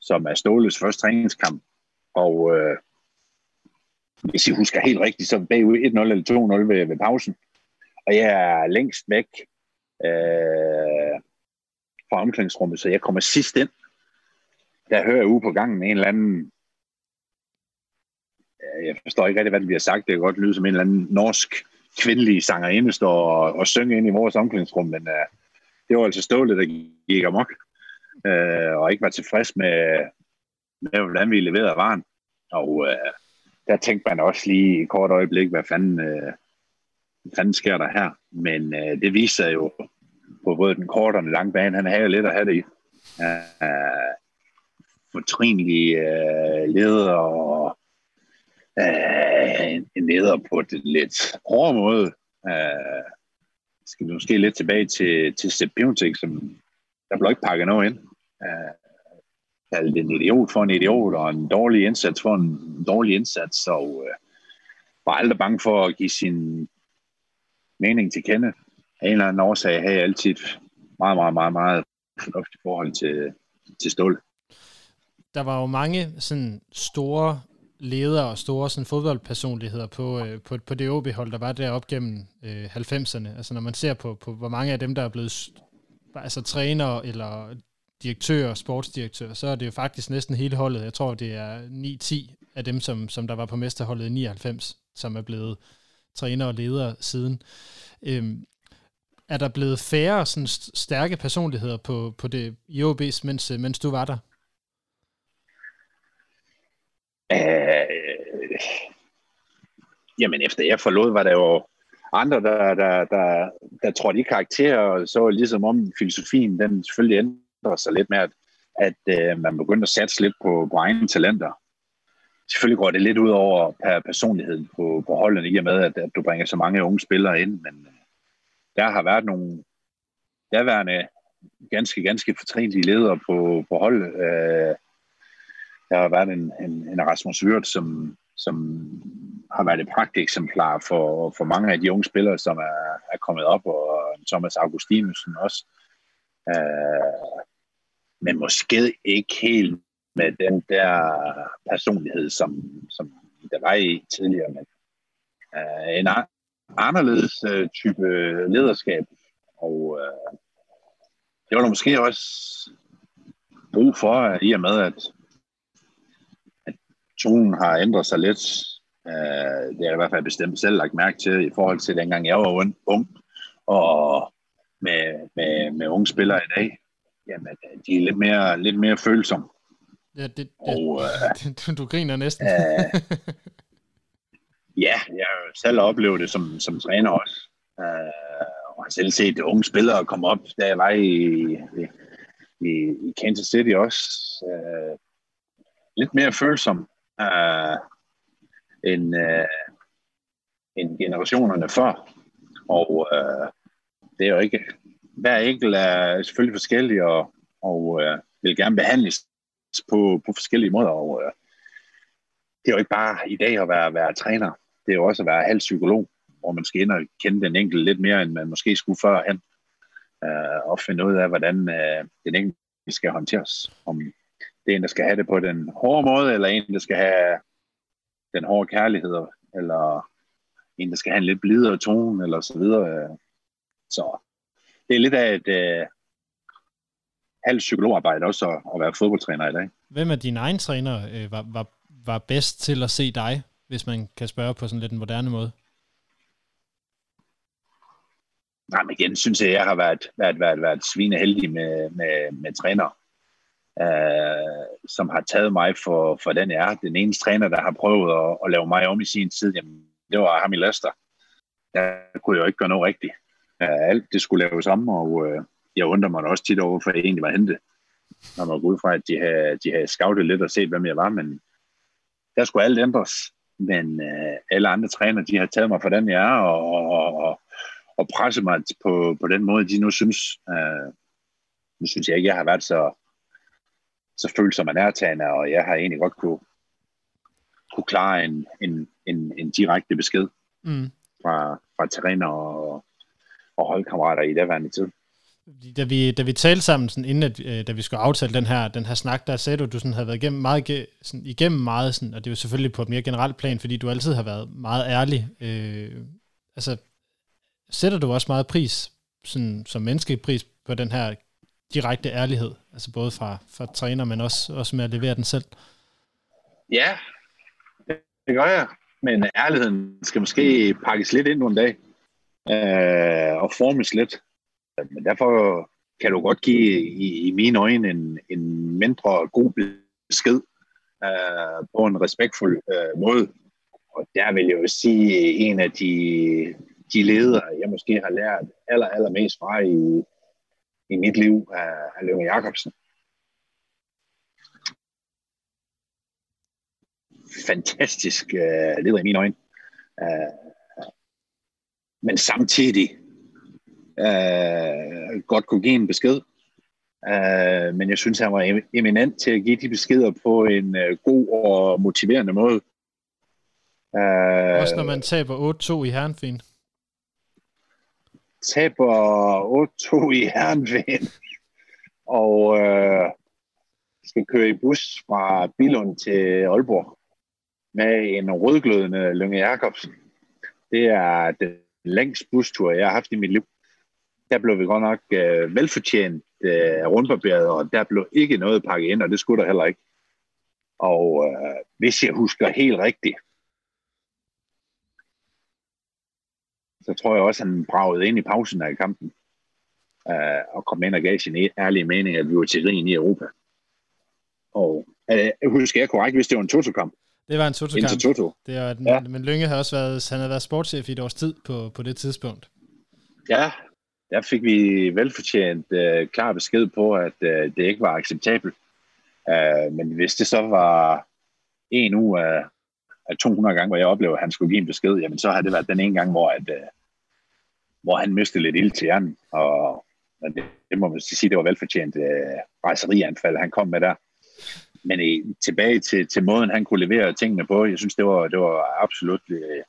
som er Ståles første træningskamp. Og uh, hvis I husker helt rigtigt, så bagud 1-0 eller 2-0 ved, ved pausen. Og jeg er længst væk øh, fra omklædningsrummet, så jeg kommer sidst ind. Der hører jeg ude på gangen en eller anden jeg forstår ikke rigtig, hvad der bliver sagt. Det kan godt lyde som en eller anden norsk kvindelig sangerinde står og, og synger ind i vores omklædningsrum, men uh, det var altså stålet, der gik amok, uh, og ikke var tilfreds med, med hvordan vi leverede varen. Og uh, der tænkte man også lige i et kort øjeblik, hvad fanden, uh, hvad fanden sker der her? Men uh, det viser jo på både den korte og den lange bane, han havde jo lidt at have det i. Uh, øh, fortrinlige øh, uh, leder og øh, en leder på et lidt hårde måde. Øh, skal vi måske lidt tilbage til, til Sepp Piontek, som der blev ikke pakket noget ind. Øh, kaldt en idiot for en idiot, og en dårlig indsats for en dårlig indsats, og, øh, var aldrig bange for at give sin mening til kende. Af en eller anden årsag havde jeg altid meget, meget, meget, meget fornuftigt forhold til, til stål. Der var jo mange sådan store ledere og store sådan, fodboldpersonligheder på, øh, på, på det OB-hold, der var der op gennem øh, 90'erne. Altså når man ser på, på, hvor mange af dem, der er blevet altså, trænere eller direktører, sportsdirektører, så er det jo faktisk næsten hele holdet. Jeg tror, det er 9-10 af dem, som, som der var på mesterholdet i 99, som er blevet træner og ledere siden. Øhm, er der blevet færre sådan stærke personligheder på, på det i OB's, mens, øh, mens du var der? Øh, jamen efter jeg forlod, var der jo andre, der, der, der, der trådte i karakter, og så ligesom om filosofien, den selvfølgelig ændrer sig lidt med, at, at øh, man begynder at satse lidt på, på egne talenter. Selvfølgelig går det lidt ud over per personligheden på, på holdene, i og med, at, at du bringer så mange unge spillere ind, men øh, der har været nogle derværende ganske, ganske fortrinlige ledere på, på holdet. Øh, der har været en, en, en Rasmus Wirt, som, som har været et pragteksemplar for, for mange af de unge spillere, som er, er kommet op, og Thomas Augustinusen også. Øh, men måske ikke helt med den der personlighed, som, som der var i tidligere. Men, øh, en anderledes øh, type lederskab, og øh, det var der måske også brug for, i og med, at tonen har ændret sig lidt. Uh, det har jeg i hvert fald bestemt selv lagt mærke til i forhold til dengang jeg var ung. Og med, med, med unge spillere i dag, jamen, de er lidt mere, lidt mere følsomme. Ja, det, det, og, uh, du, du griner næsten. uh, ja, jeg har selv oplevet det som, som træner også. Uh, og har selv set unge spillere komme op, da jeg var i, i, i Kansas City også. Uh, lidt mere følsom uh, end, uh, end generationerne før. Og uh, det er jo ikke, hver enkelt er selvfølgelig forskellig, og, og uh, vil gerne behandles på, på forskellige måder. Og, uh, det er jo ikke bare i dag at være, være træner. Det er jo også at være halv psykolog, hvor man skal ind og kende den enkelte lidt mere, end man måske skulle førhen. øh, og finde ud af, hvordan øh, den enkelte skal håndteres. Om det er en, der skal have det på den hårde måde, eller en, der skal have den hårde kærlighed, eller en, der skal have en lidt blidere tone, eller så videre. Så det er lidt af et øh, halvt psykologarbejde også at, at være fodboldtræner i dag. Hvem af dine egne træner øh, var, var, var bedst til at se dig, hvis man kan spørge på sådan lidt en moderne måde? Nej, men igen synes jeg, jeg har været, været, været, været svineheldig med, med, med træner øh, som har taget mig for, for den jeg er. Den eneste træner, der har prøvet at, at lave mig om i sin tid, jamen, det var ham i Leicester. Der kunne jeg jo ikke gøre noget rigtigt. Øh, alt det skulle laves om, og øh, jeg undrer mig også tit over, for jeg egentlig var hentet. Når man går ud fra, at de havde, de havde scoutet lidt og set, hvem jeg var, men der skulle alt ændres. Men øh, alle andre træner, de har taget mig for den jeg er, og, og, og, og presset mig på, på den måde, de nu synes. Øh, nu synes jeg ikke, jeg har været så, så følsom man er og jeg har egentlig godt kunne, kunne klare en, en, en, en direkte besked mm. fra, fra træner og, og holdkammerater i det værende tid. Da vi, da vi talte sammen, sådan, inden at, øh, da vi skulle aftale den her, den her snak, der sagde du, at du sådan havde været igennem meget, sådan, igennem meget sådan, og det er jo selvfølgelig på et mere generelt plan, fordi du altid har været meget ærlig. Øh, altså, sætter du også meget pris, sådan, som menneskepris på den her direkte ærlighed, altså både fra, fra træner, men også, også med at levere den selv? Ja, det gør jeg. Men ærligheden skal måske pakkes lidt ind nogle dag øh, og formes lidt. Derfor kan du godt give i, i mine øjne en, en mindre god besked øh, på en respektfuld øh, måde. Og der vil jeg jo sige, en af de, de ledere, jeg måske har lært aller, allermest fra i, i mit liv er, af Løve Jacobsen. Fantastisk uh, leder i mine øjne. Uh, men samtidig uh, godt kunne give en besked. Uh, men jeg synes, han var eminent til at give de beskeder på en uh, god og motiverende måde. Uh, Også når man taber 8-2 i Herrenfin. Taber 8-2 i Herrenfin. og uh, skal køre i bus fra Bilund til Aalborg med en rødglødende Lønge Jacobsen. Det er den længste bustur, jeg har haft i mit liv. Der blev vi godt nok uh, velfortjent uh, rundbarberet, og der blev ikke noget pakket ind, og det skulle der heller ikke. Og uh, hvis jeg husker helt rigtigt, så tror jeg også, at han bragede ind i pausen af kampen uh, og kom ind og gav sin e- ærlige mening, at vi var til grin i Europa. Og uh, husker jeg korrekt, hvis det var en Toto-kamp? Det var en Toto-kamp. Toto. Det var, ja. Men Lønge har også været, han havde været sportschef i et års tid på, på det tidspunkt. Ja, der fik vi velfortjent øh, klar besked på, at øh, det ikke var acceptabelt. Øh, men hvis det så var en uge af, af 200 gange, hvor jeg oplevede, at han skulle give en besked, jamen så har det været den ene gang, hvor, at, øh, hvor han mistede lidt ild til hjernen. Og, og det, det må man sige, det var velfortjent øh, rejserianfald, han kom med der men i, tilbage til, til måden, han kunne levere tingene på, jeg synes, det var, det var absolut øh,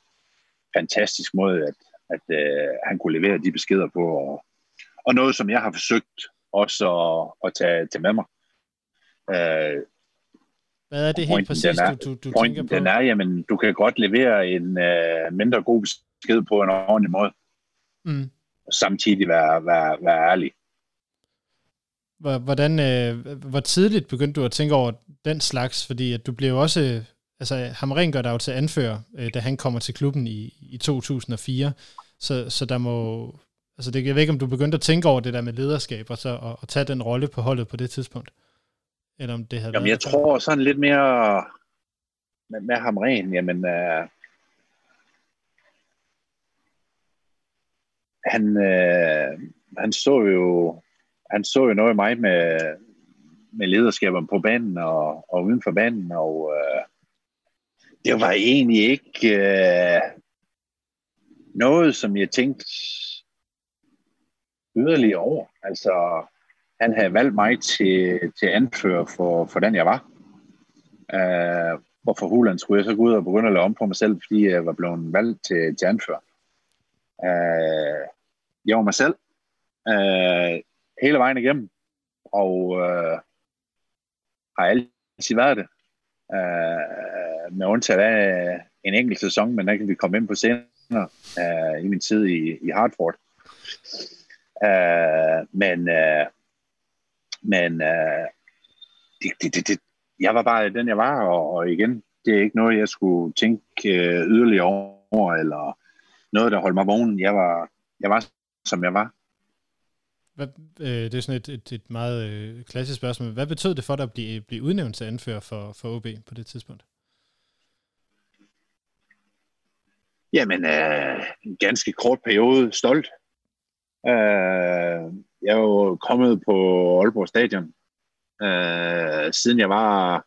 fantastisk måde, at, at øh, han kunne levere de beskeder på, og, og noget, som jeg har forsøgt også at, at tage, tage med mig. Øh, Hvad er det helt præcis, er, du, du, du tænker på? Den er, jamen, du kan godt levere en øh, mindre god besked på en ordentlig måde, mm. og samtidig være, være, være ærlig. Hvordan, øh, hvor tidligt begyndte du at tænke over den slags? Fordi at du blev også, altså Hamren gør dig jo til anfører, øh, da han kommer til klubben i, i 2004. Så, så der må, altså det, jeg ved ikke, om du begyndte at tænke over det der med lederskab, og så at, at tage den rolle på holdet på det tidspunkt? Eller om det havde Jamen, jeg tror sådan lidt mere med, med Hamren, jamen, øh, han, øh, han så jo han så jo noget i mig med, med lederskabet på banen og, og uden for banen, og øh, det var egentlig ikke øh, noget, som jeg tænkte yderligere over. Altså, han havde valgt mig til, til anfører for, for den, jeg var. Øh, hvorfor hulen skulle jeg så gå ud og begynde at lave om på mig selv, fordi jeg var blevet valgt til, til anfører. Øh, jeg var mig selv. Øh, hele vejen igennem, og øh, har altid været det. Øh, med undtagelse af en enkelt sæson, men der kan vi komme ind på senere øh, i min tid i, i Hartford. Øh, men øh, men øh, det, det, det, det, jeg var bare den, jeg var, og, og igen, det er ikke noget, jeg skulle tænke øh, yderligere over, eller noget, der holdt mig vågen. Jeg var, jeg var, som jeg var. Hvad, øh, det er sådan et, et, et meget øh, klassisk spørgsmål. Hvad betød det for dig at blive, blive udnævnt til anfører for, for OB på det tidspunkt? Jamen, øh, en ganske kort periode stolt. Øh, jeg er jo kommet på Aalborg Stadion, øh, siden jeg var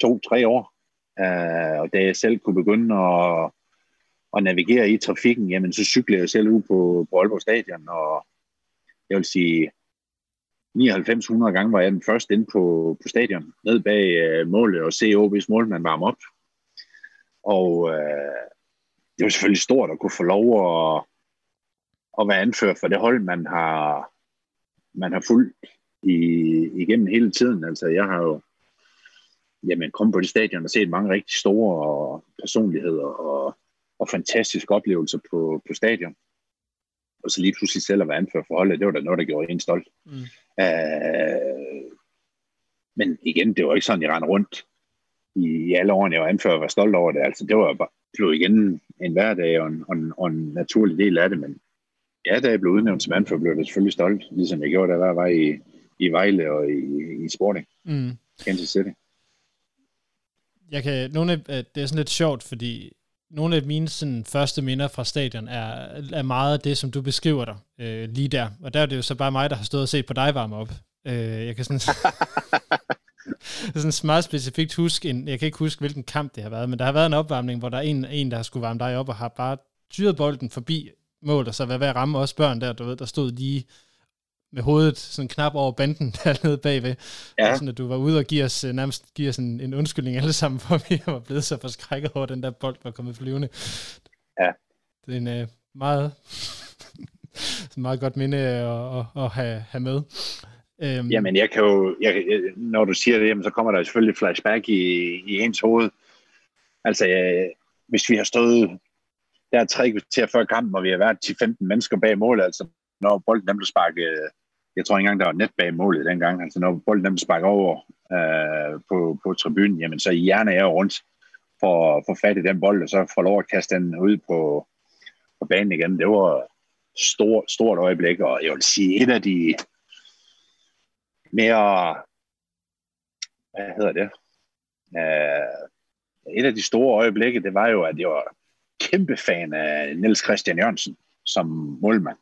to-tre år. Øh, og da jeg selv kunne begynde at, at navigere i trafikken, jamen så cyklede jeg selv ud på, på Aalborg Stadion, og jeg vil sige, 9900 gange var jeg den første inde på, på stadion, ned bag øh, målet og se OB's målmand varme op. Og øh, det var selvfølgelig stort at kunne få lov at, at være anført for det hold, man har, man har fulgt i, igennem hele tiden. Altså, jeg har jo jamen, kommet på det stadion og set mange rigtig store personligheder og, og fantastiske oplevelser på, på stadion og så lige pludselig selv at være anfører for holdet, det var da noget, der gjorde en stolt. Mm. Uh, men igen, det var ikke sådan, jeg rendte rundt i, i alle årene, jeg var anfører var stolt over det. Altså, det var bare blev igen en hverdag og en, og, en, og en naturlig del af det, men ja, da jeg blev udnævnt som anfører, blev jeg selvfølgelig stolt, ligesom jeg gjorde, da jeg var i, i Vejle og i, i Sporting. Mm. Kansas City. Jeg kan, nogle af, det er sådan lidt sjovt, fordi nogle af mine sådan, første minder fra stadion er, er meget af det, som du beskriver dig øh, lige der. Og der er det jo så bare mig, der har stået og set på dig varme op. Øh, jeg kan sådan, sådan meget specifikt huske, en, jeg kan ikke huske, hvilken kamp det har været, men der har været en opvarmning, hvor der er en, en der har skulle varme dig op, og har bare tyret bolden forbi mål, og så været ved at ramme også børn der, du ved, der stod lige med hovedet sådan knap over banden dernede bagved. Ja. Sådan, at du var ude og give os, øh, nærmest give os en, en undskyldning alle sammen, for at vi var blevet så forskrækket over, at den der bold var kommet flyvende. Ja. Det er en uh, meget, meget godt minde at, at, at have, have med. Øhm. Jamen, jeg kan jo, jeg, når du siger det, jamen, så kommer der selvfølgelig flashback i, i ens hoved. Altså, jeg, hvis vi har stået der tre kvarter før kampen, og vi har været 10-15 mennesker bag målet, altså når bolden dem blev sparket, jeg tror ikke engang, der var net bag målet dengang, altså når bolden dem sparket over øh, på, på tribunen, jamen så hjerner jeg rundt for at få fat i den bold, og så få lov at kaste den ud på, på banen igen. Det var stort, stort øjeblik, og jeg vil sige, et af de mere, hvad hedder det, uh, et af de store øjeblikke, det var jo, at jeg var kæmpe fan af Niels Christian Jørgensen som målmand.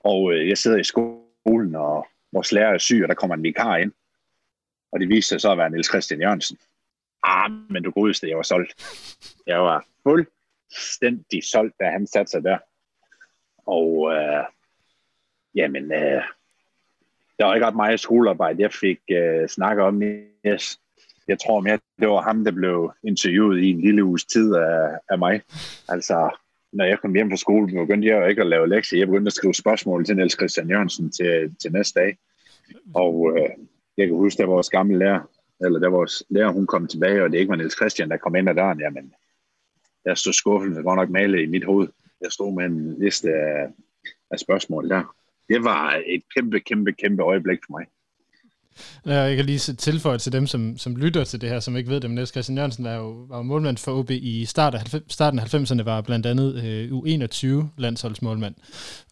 Og øh, jeg sidder i skolen, og vores lærer er syg, og der kommer en vikar ind. Og det viste sig så at være Niels Christian Jørgensen. Ah, men du godeste, jeg var solgt. Jeg var fuldstændig solgt, da han satte sig der. Og øh, jamen, øh, der var ikke ret meget skolearbejde, jeg fik øh, snakket om. Yes. Jeg tror mere, det var ham, der blev interviewet i en lille uges tid af, af mig. Altså, når jeg kom hjem fra skole, begyndte jeg jo ikke at lave lektier. Jeg begyndte at skrive spørgsmål til Niels Christian Jørgensen til, til næste dag. Og øh, jeg kan huske, der vores gamle lærer, eller der vores lærer, hun kom tilbage, og det ikke var Niels Christian, der kom ind ad døren, jamen, der stod skuffelsen godt nok malet i mit hoved. Jeg stod med en liste af, af spørgsmål der. Det var et kæmpe, kæmpe, kæmpe øjeblik for mig. Jeg kan lige tilføje til dem, som, som lytter til det her, som ikke ved det, men Niels Christian Jørgensen var jo, var jo målmand for OB i start af, starten af 90'erne, var blandt andet øh, U21-landsholdsmålmand,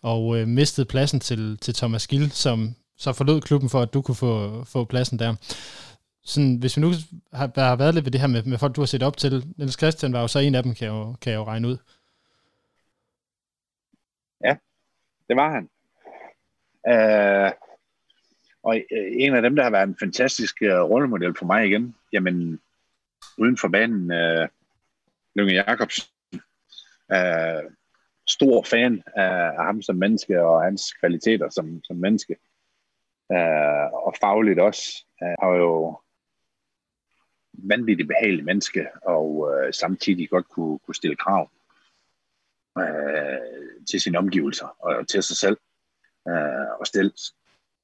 og øh, mistede pladsen til, til Thomas Gill, som så forlod klubben for, at du kunne få, få pladsen der. Sådan, hvis vi nu har, har været lidt ved det her med, med folk, du har set op til, Niels Christian var jo så en af dem, kan jeg jo, kan jeg jo regne ud. Ja, det var han. Uh og øh, en af dem, der har været en fantastisk øh, rollemodel for mig igen, jamen uden for banen, øh, Lønge Jacobsen, øh, stor fan af, af ham som menneske og hans kvaliteter som, som menneske. Øh, og fagligt også. Øh, har jo vanvittigt behageligt menneske, og øh, samtidig godt kunne, kunne stille krav øh, til sine omgivelser og til sig selv. Øh, og stille,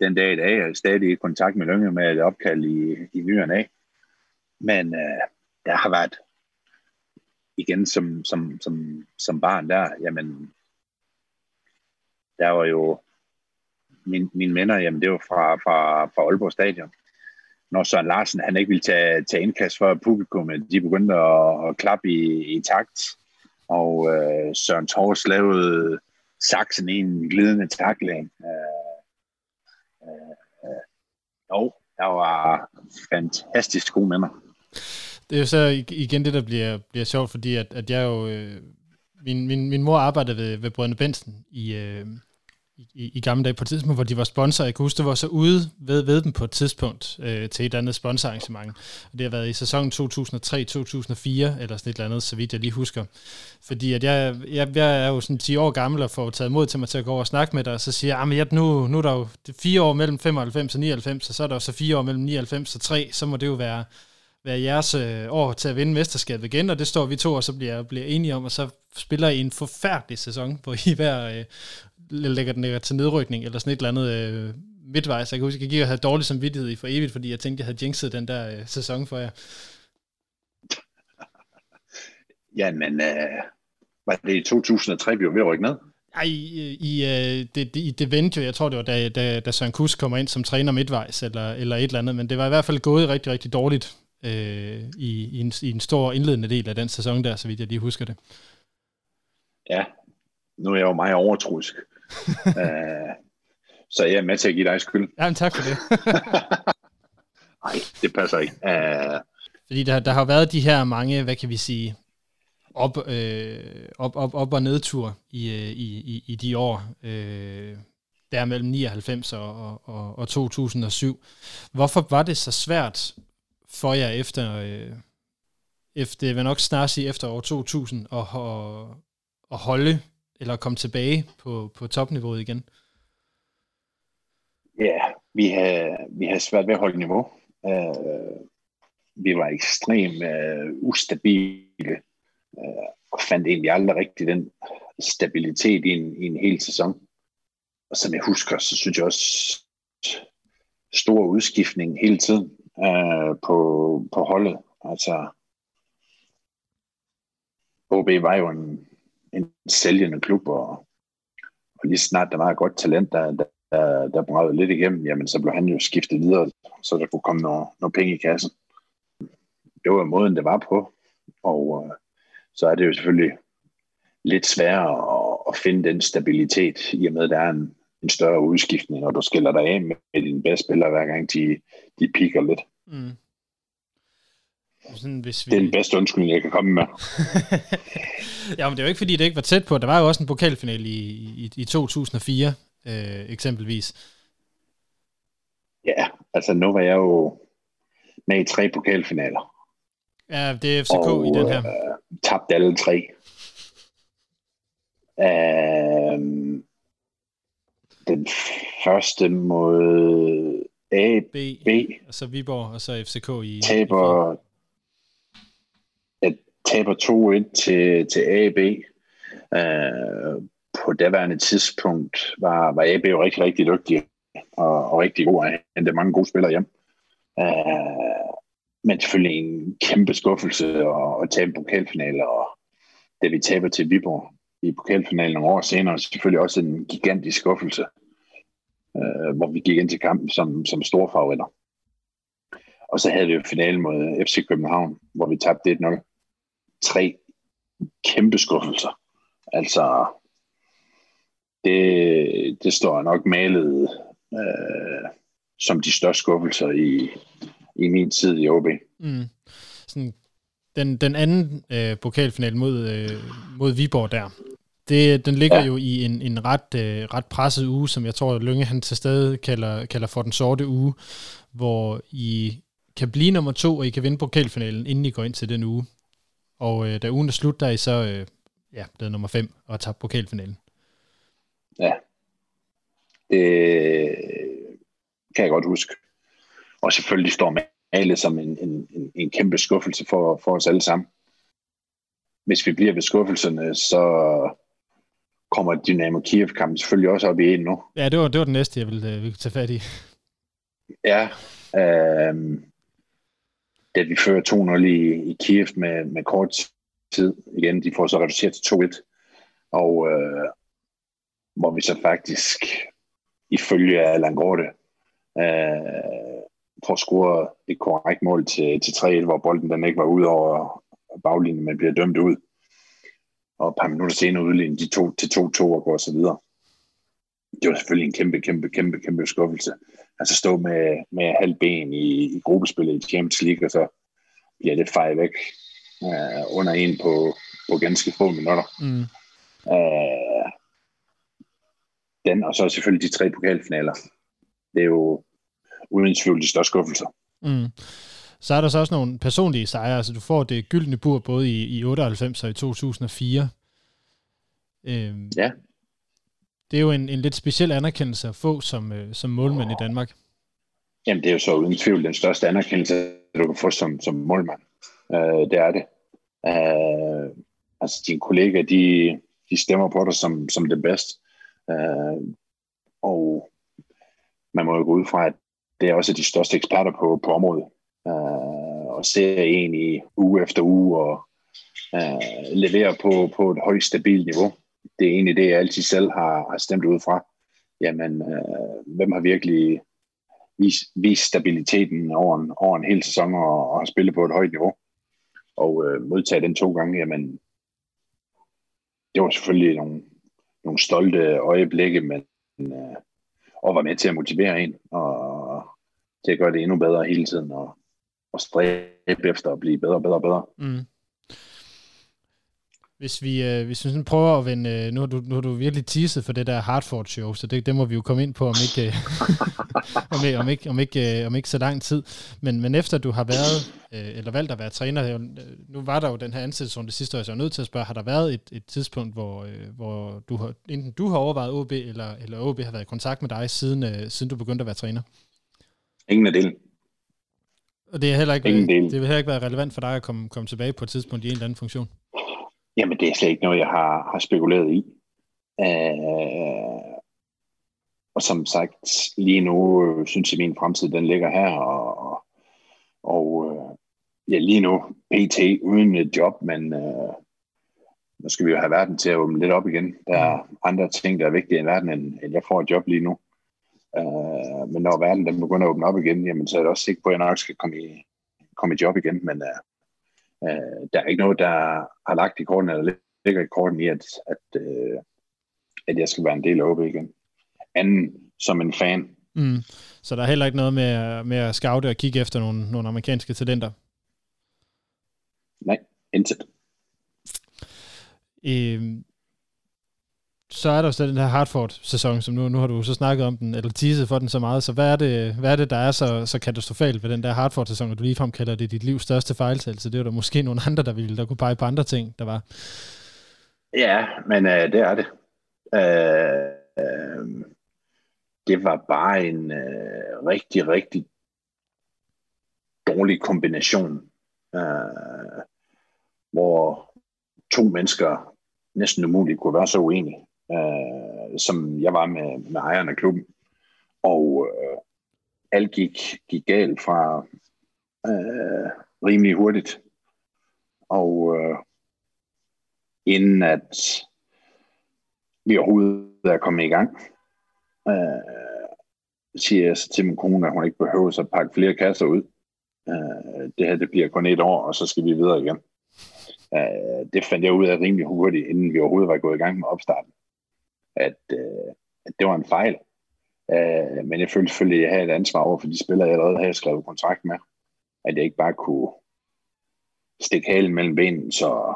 den dag i dag er jeg stadig i kontakt med Lønge med et opkald i, i nyerne af. Men øh, der har været, igen som, som, som, som barn der, jamen, der var jo, min, mine venner, jamen det var fra, fra, fra Aalborg Stadion. Når Søren Larsen, han ikke ville tage, tage indkast for publikum, de begyndte at, at klappe i, i takt. Og øh, Søren Tors lavede saksen i en glidende takling. Øh, øh, øh jo, der var fantastisk gode mig. Det er jo så igen det, der bliver, bliver sjovt, fordi at, at jeg jo... Øh, min, min, min mor arbejdede ved, ved Brønde Bensen i, øh, i, i gamle dage på et tidspunkt, hvor de var sponsor. Jeg kan huske, det var så ude ved, ved dem på et tidspunkt øh, til et andet sponsorarrangement. Og det har været i sæsonen 2003-2004, eller sådan et eller andet, så vidt jeg lige husker. Fordi at jeg, jeg, jeg er jo sådan 10 år gammel og får taget mod til mig til at gå over og snakke med dig, og så siger jeg, ah, at nu, nu er der jo fire år mellem 95 og 99, og så er der jo så fire år mellem 99 og 3, så må det jo være være jeres øh, år til at vinde mesterskabet igen, og det står vi to, og så bliver, bliver enige om, og så spiller I en forfærdelig sæson, hvor I hver øh, lægger den lægger til nedrykning, eller sådan et eller andet øh, midtvejs. Jeg kan huske, at jeg gik og havde dårlig samvittighed i for evigt, fordi jeg tænkte, jeg havde jinxet den der øh, sæson for jer. Jamen, øh, var det i 2003, vi var ved at rykke ned? Ej, i, i, øh, det, det, det vendte jeg tror det var da, da, da Søren Kus kommer ind som træner midtvejs, eller, eller et eller andet, men det var i hvert fald gået rigtig, rigtig dårligt øh, i, i, en, i en stor indledende del af den sæson der, så vidt jeg lige husker det. Ja, nu er jeg jo meget overtroisk. Uh, så jeg er med til at give dig skyld. Ja, men tak for det. Nej, det passer ikke. Uh, Fordi der, der har været de her mange, hvad kan vi sige, op, øh, op, op, op- og nedtur i, øh, i, i, i de år, øh, der mellem 99 og, og, og 2007. Hvorfor var det så svært for jer efter, øh, efter jeg vil nok snart sige efter år 2000, at, at, at holde eller komme tilbage på, på topniveauet igen? Ja, vi har, vi har svært ved at holde niveau. Uh, vi var ekstremt uh, ustabile uh, og fandt egentlig aldrig rigtig den stabilitet i en, i en hel sæson. Og som jeg husker, så synes jeg også stor udskiftning hele tiden uh, på, på holdet. Altså, OB var jo en, en sælgende klub, og, og lige snart der var et godt talent, der, der, der, der bragede lidt igennem, jamen så blev han jo skiftet videre, så der kunne komme noget, noget penge i kassen. Det var måden, det var på, og øh, så er det jo selvfølgelig lidt sværere at, at finde den stabilitet, i og med, at der er en, en større udskiftning, og du skiller dig af med, med dine bedste spillere, hver gang de, de piker lidt. Mm. Sådan, hvis vi... Det er den bedste undskyldning, jeg kan komme med. ja, men det er jo ikke, fordi det ikke var tæt på. Der var jo også en pokalfinale i, i, i 2004, øh, eksempelvis. Ja, altså nu var jeg jo med i tre pokalfinaler. Ja, det er FCK og, i den her. Øh, tabte alle tre. Øh, den første mod A, B, B. og så Viborg, og så FCK i... Taber, taber 2-1 til, til AB. Øh, på daværende tidspunkt var, var AB jo rigtig, rigtig dygtig og, og rigtig god at hente mange gode spillere hjem. Øh, men selvfølgelig en kæmpe skuffelse at, at tabe en pokalfinale, og det vi taber til Viborg i pokalfinalen nogle år senere, selvfølgelig også en gigantisk skuffelse, øh, hvor vi gik ind til kampen som, som store favoritter. Og så havde vi jo finalen mod FC København, hvor vi tabte 1-0 tre kæmpe skuffelser. Altså, det, det står nok malet øh, som de største skuffelser i, i min tid i OB. Mm. Sådan, den, den anden øh, pokalfinal mod, øh, mod Viborg der, det, den ligger ja. jo i en, en ret, øh, ret presset uge, som jeg tror, Lønge han til stedet kalder, kalder for den sorte uge, hvor I kan blive nummer to, og I kan vinde pokalfinalen, inden I går ind til den uge. Og øh, da ugen er slut, der er I så øh, ja, blevet nummer 5 og tabt pokalfinalen. Ja, det kan jeg godt huske. Og selvfølgelig står med alle som en, en, en, en kæmpe skuffelse for, for os alle sammen. Hvis vi bliver ved skuffelserne, så kommer Dynamo Kiev-kampen selvfølgelig også op i en nu. Ja, det var, det var den næste, jeg ville, øh, ville tage fat i. Ja, øh, da vi fører 2-0 i, i Kiev med, med kort tid. Igen, de får så reduceret til 2-1. Og øh, hvor vi så faktisk, ifølge Allan Gorte, øh, får scoret et korrekt mål til, til 3-1, hvor bolden den ikke var ud over baglinjen, men bliver dømt ud. Og et par minutter senere udligner de to til 2-2 og går så videre. Det var selvfølgelig en kæmpe, kæmpe, kæmpe, kæmpe skuffelse altså stå med, med halv ben i, i gruppespillet i Champions League, og så bliver det fejret væk uh, under en på, på ganske få minutter. Mm. Uh, den, og så selvfølgelig de tre pokalfinaler. Det er jo uden tvivl de største skuffelser. Mm. Så er der så også nogle personlige sejre. Altså, du får det gyldne bur både i, i 98 og i 2004. Øhm, ja det er jo en, en lidt speciel anerkendelse at få som, øh, som målmand i Danmark. Jamen, det er jo så uden tvivl den største anerkendelse, du kan få som, som målmand. Øh, det er det. Øh, altså, dine kollegaer, de, de stemmer på dig som, som det bedste. Øh, og man må jo gå ud fra, at det er også de største eksperter på, på området. Øh, og ser en i uge efter uge og øh, leverer på, på et højt stabilt niveau det er egentlig det, jeg altid selv har, har stemt ud fra. Jamen, øh, hvem har virkelig vist, vist stabiliteten over en, over en hel sæson og, og har spillet på et højt niveau? Og øh, modtage den to gange, jamen, det var selvfølgelig nogle, nogle stolte øjeblikke, men øh, og var med til at motivere en, og til at gøre det endnu bedre hele tiden, og, og stræbe efter at blive bedre og bedre og bedre. Mm. Hvis vi, øh, hvis vi sådan prøver at vende, øh, nu, har du, nu har du virkelig teaset for det der Hartford show, så det, det må vi jo komme ind på om ikke, øh, om, ikke, om, ikke, om, ikke, øh, om ikke så lang tid. Men, men efter du har været, øh, eller valgt at være træner, øh, nu var der jo den her ansættelsesrunde sidste år, så jeg er nødt til at spørge, har der været et, et tidspunkt, hvor, øh, hvor du har, enten du har overvejet OB, eller, eller OB har været i kontakt med dig, siden, øh, siden du begyndte at være træner? Ingen af delen. Og det er heller ikke, del. det vil heller ikke være relevant for dig at komme, komme tilbage på et tidspunkt i en eller anden funktion? Jamen, det er slet ikke noget, jeg har, har spekuleret i. Øh, og som sagt, lige nu øh, synes jeg, at min fremtid den ligger her, og, og øh, ja, lige nu PT uden et job, men øh, nu skal vi jo have verden til at åbne lidt op igen. Der er andre ting, der er vigtige i verden, end, end jeg får et job lige nu. Øh, men når verden den begynder at åbne op igen, jamen, så er det også sikker på, at jeg nok skal komme i, komme i job igen, men øh, Øh, der er ikke noget, der har lagt i korten, eller ligger i korten i, at, at, øh, at jeg skal være en del af OB igen. Anden som en fan. Mm. Så der er heller ikke noget med, med at scoute og kigge efter nogle, nogle amerikanske talenter? Nej, intet. Øh, så er der jo så den her Hartford-sæson, som nu, nu har du så snakket om den, eller teaset for den så meget, så hvad er det, hvad er det der er så, så katastrofalt ved den der Hartford-sæson, at du ligefrem kalder det dit livs største fejltagelse? Det er jo der måske nogle andre, der ville der kunne pege på andre ting, der var. Ja, men øh, det er det. Øh, øh, det var bare en øh, rigtig, rigtig dårlig kombination, øh, hvor to mennesker næsten umuligt kunne være så uenige øh, som jeg var med, med ejeren af klubben. Og øh, alt gik, gik galt fra øh, rimelig hurtigt. Og øh, inden at vi overhovedet er kommet i gang, øh, siger jeg så til min kone, at hun ikke behøver at pakke flere kasser ud. Øh, det her det bliver kun et år, og så skal vi videre igen. Øh, det fandt jeg ud af rimelig hurtigt, inden vi overhovedet var gået i gang med opstarten at, øh, at det var en fejl. Øh, men jeg følte selvfølgelig, at jeg havde et ansvar over for de spillere, jeg allerede havde skrevet kontrakt med. At jeg ikke bare kunne stikke halen mellem benene. Så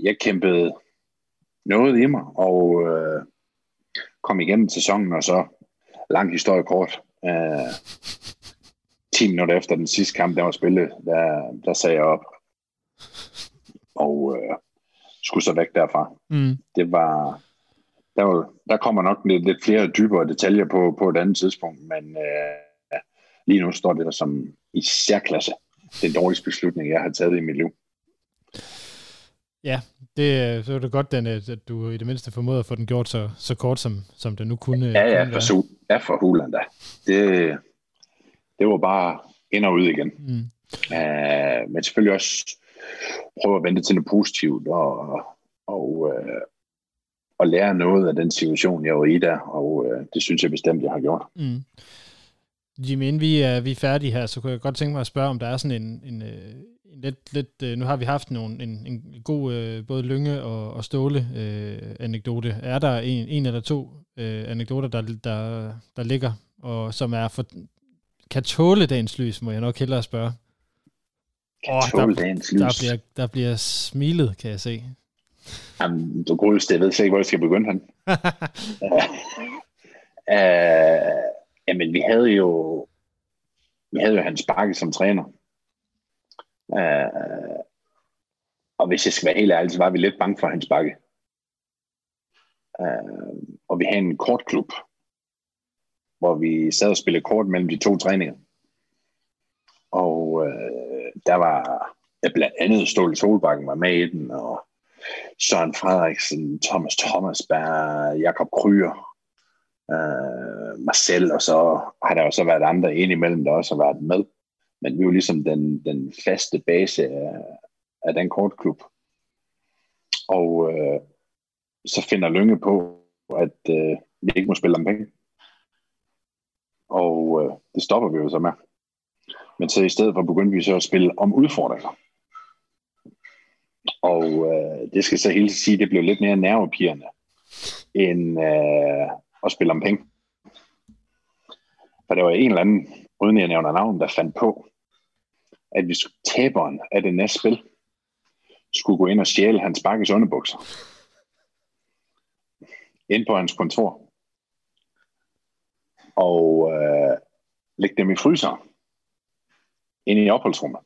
jeg kæmpede noget i mig, og øh, kom igennem sæsonen, og så lang historie kort. Øh, 10 minutter efter den sidste kamp, der var spillet, der, der sagde jeg op. Og øh, skulle så væk derfra. Mm. Det var der, der kommer nok lidt, lidt flere dybere detaljer på, på et andet tidspunkt, men øh, lige nu står det der som i særklasse den dårligste beslutning, jeg har taget i mit liv. Ja, det, så er det godt, den, at du i det mindste formåede at få den gjort så, så kort, som, som det nu kunne Ja, ja, kunne for, su, ja, for hulen da. Det, det var bare ind og ud igen. Mm. Uh, men selvfølgelig også prøve at vente til noget positivt, og, og uh, at lære noget af den situation, jeg var i der, og øh, det synes jeg bestemt, jeg har gjort. Mm. Jimmy, inden vi er, vi er færdige her, så kunne jeg godt tænke mig at spørge, om der er sådan en, en, øh, en lidt, lidt, øh, nu har vi haft nogle, en, en god øh, både Lynge og, og Ståle øh, anekdote. Er der en, en eller to øh, anekdoter, der, der, der ligger, og som er for, kan tåle dagens lys, må jeg nok hellere spørge. Kan oh, tåle der, dagens lys. Der bliver, der bliver smilet, kan jeg se. Jamen, du godeste, jeg ved slet ikke, hvor jeg skal begynde han. uh, jamen, vi havde jo vi havde jo Hans Bakke som træner. Uh, og hvis jeg skal være helt ærlig, så var vi lidt bange for Hans Bakke. Uh, og vi havde en kortklub, hvor vi sad og spillede kort mellem de to træninger. Og uh, der var ja, blandt andet Ståle Solbakken var med i den, og Søren Frederiksen, Thomas Thomasberg, Jakob Kryer, øh, Marcel, og så har der jo så været andre indimellem, der også har været med. Men vi er jo ligesom den, den faste base af, af den kortklub. Og øh, så finder Lønge på, at øh, vi ikke må spille om penge. Og øh, det stopper vi jo så med. Men så i stedet for begyndte vi så at spille om udfordringer. Og øh, det skal så helt sige, det blev lidt mere nervepirrende, end øh, at spille om penge. For der var en eller anden, uden jeg nævner navn, der fandt på, at hvis taberen af det næste spil skulle gå ind og stjæle hans bakkes underbukser. Ind på hans kontor. Og øh, lægge dem i fryseren. Ind i opholdsrummet.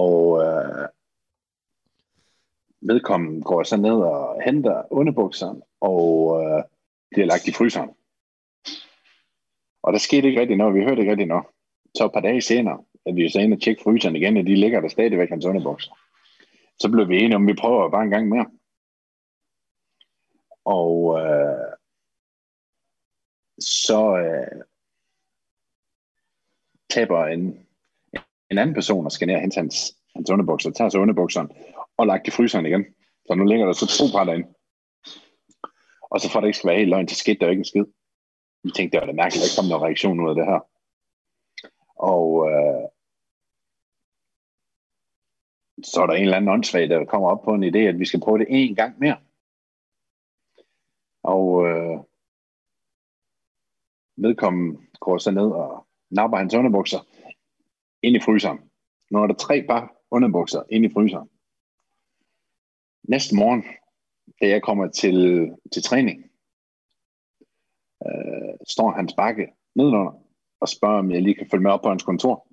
Og øh, vedkommende går så ned og henter underbukserne, og øh, de er lagt i fryseren. Og der skete ikke rigtig noget, vi hørte ikke rigtig noget. Så et par dage senere, at vi så ind og tjekke fryseren igen, og de ligger der stadigvæk hans underbukser. Så blev vi enige om, at vi prøver bare en gang mere. Og øh, så øh, taber en, en anden person og skal ned og hente hans, hans underbukser, tager så underbukserne og lagt i fryseren igen. Så nu ligger der så to par derinde. Og så for at det ikke skal være helt løgn, så skete der jo ikke en skid. Vi tænkte, det var da mærkeligt, at der ikke kom nogen reaktion ud af det her. Og øh, så er der en eller anden åndssvag, der kommer op på en idé, at vi skal prøve det en gang mere. Og øh, vedkommende går så ned og napper hans underbukser ind i fryseren. Nu er der tre par underbukser ind i fryseren. Næste morgen, da jeg kommer til, til træning, øh, står hans bakke nedenunder og spørger, om jeg lige kan følge med op på hans kontor.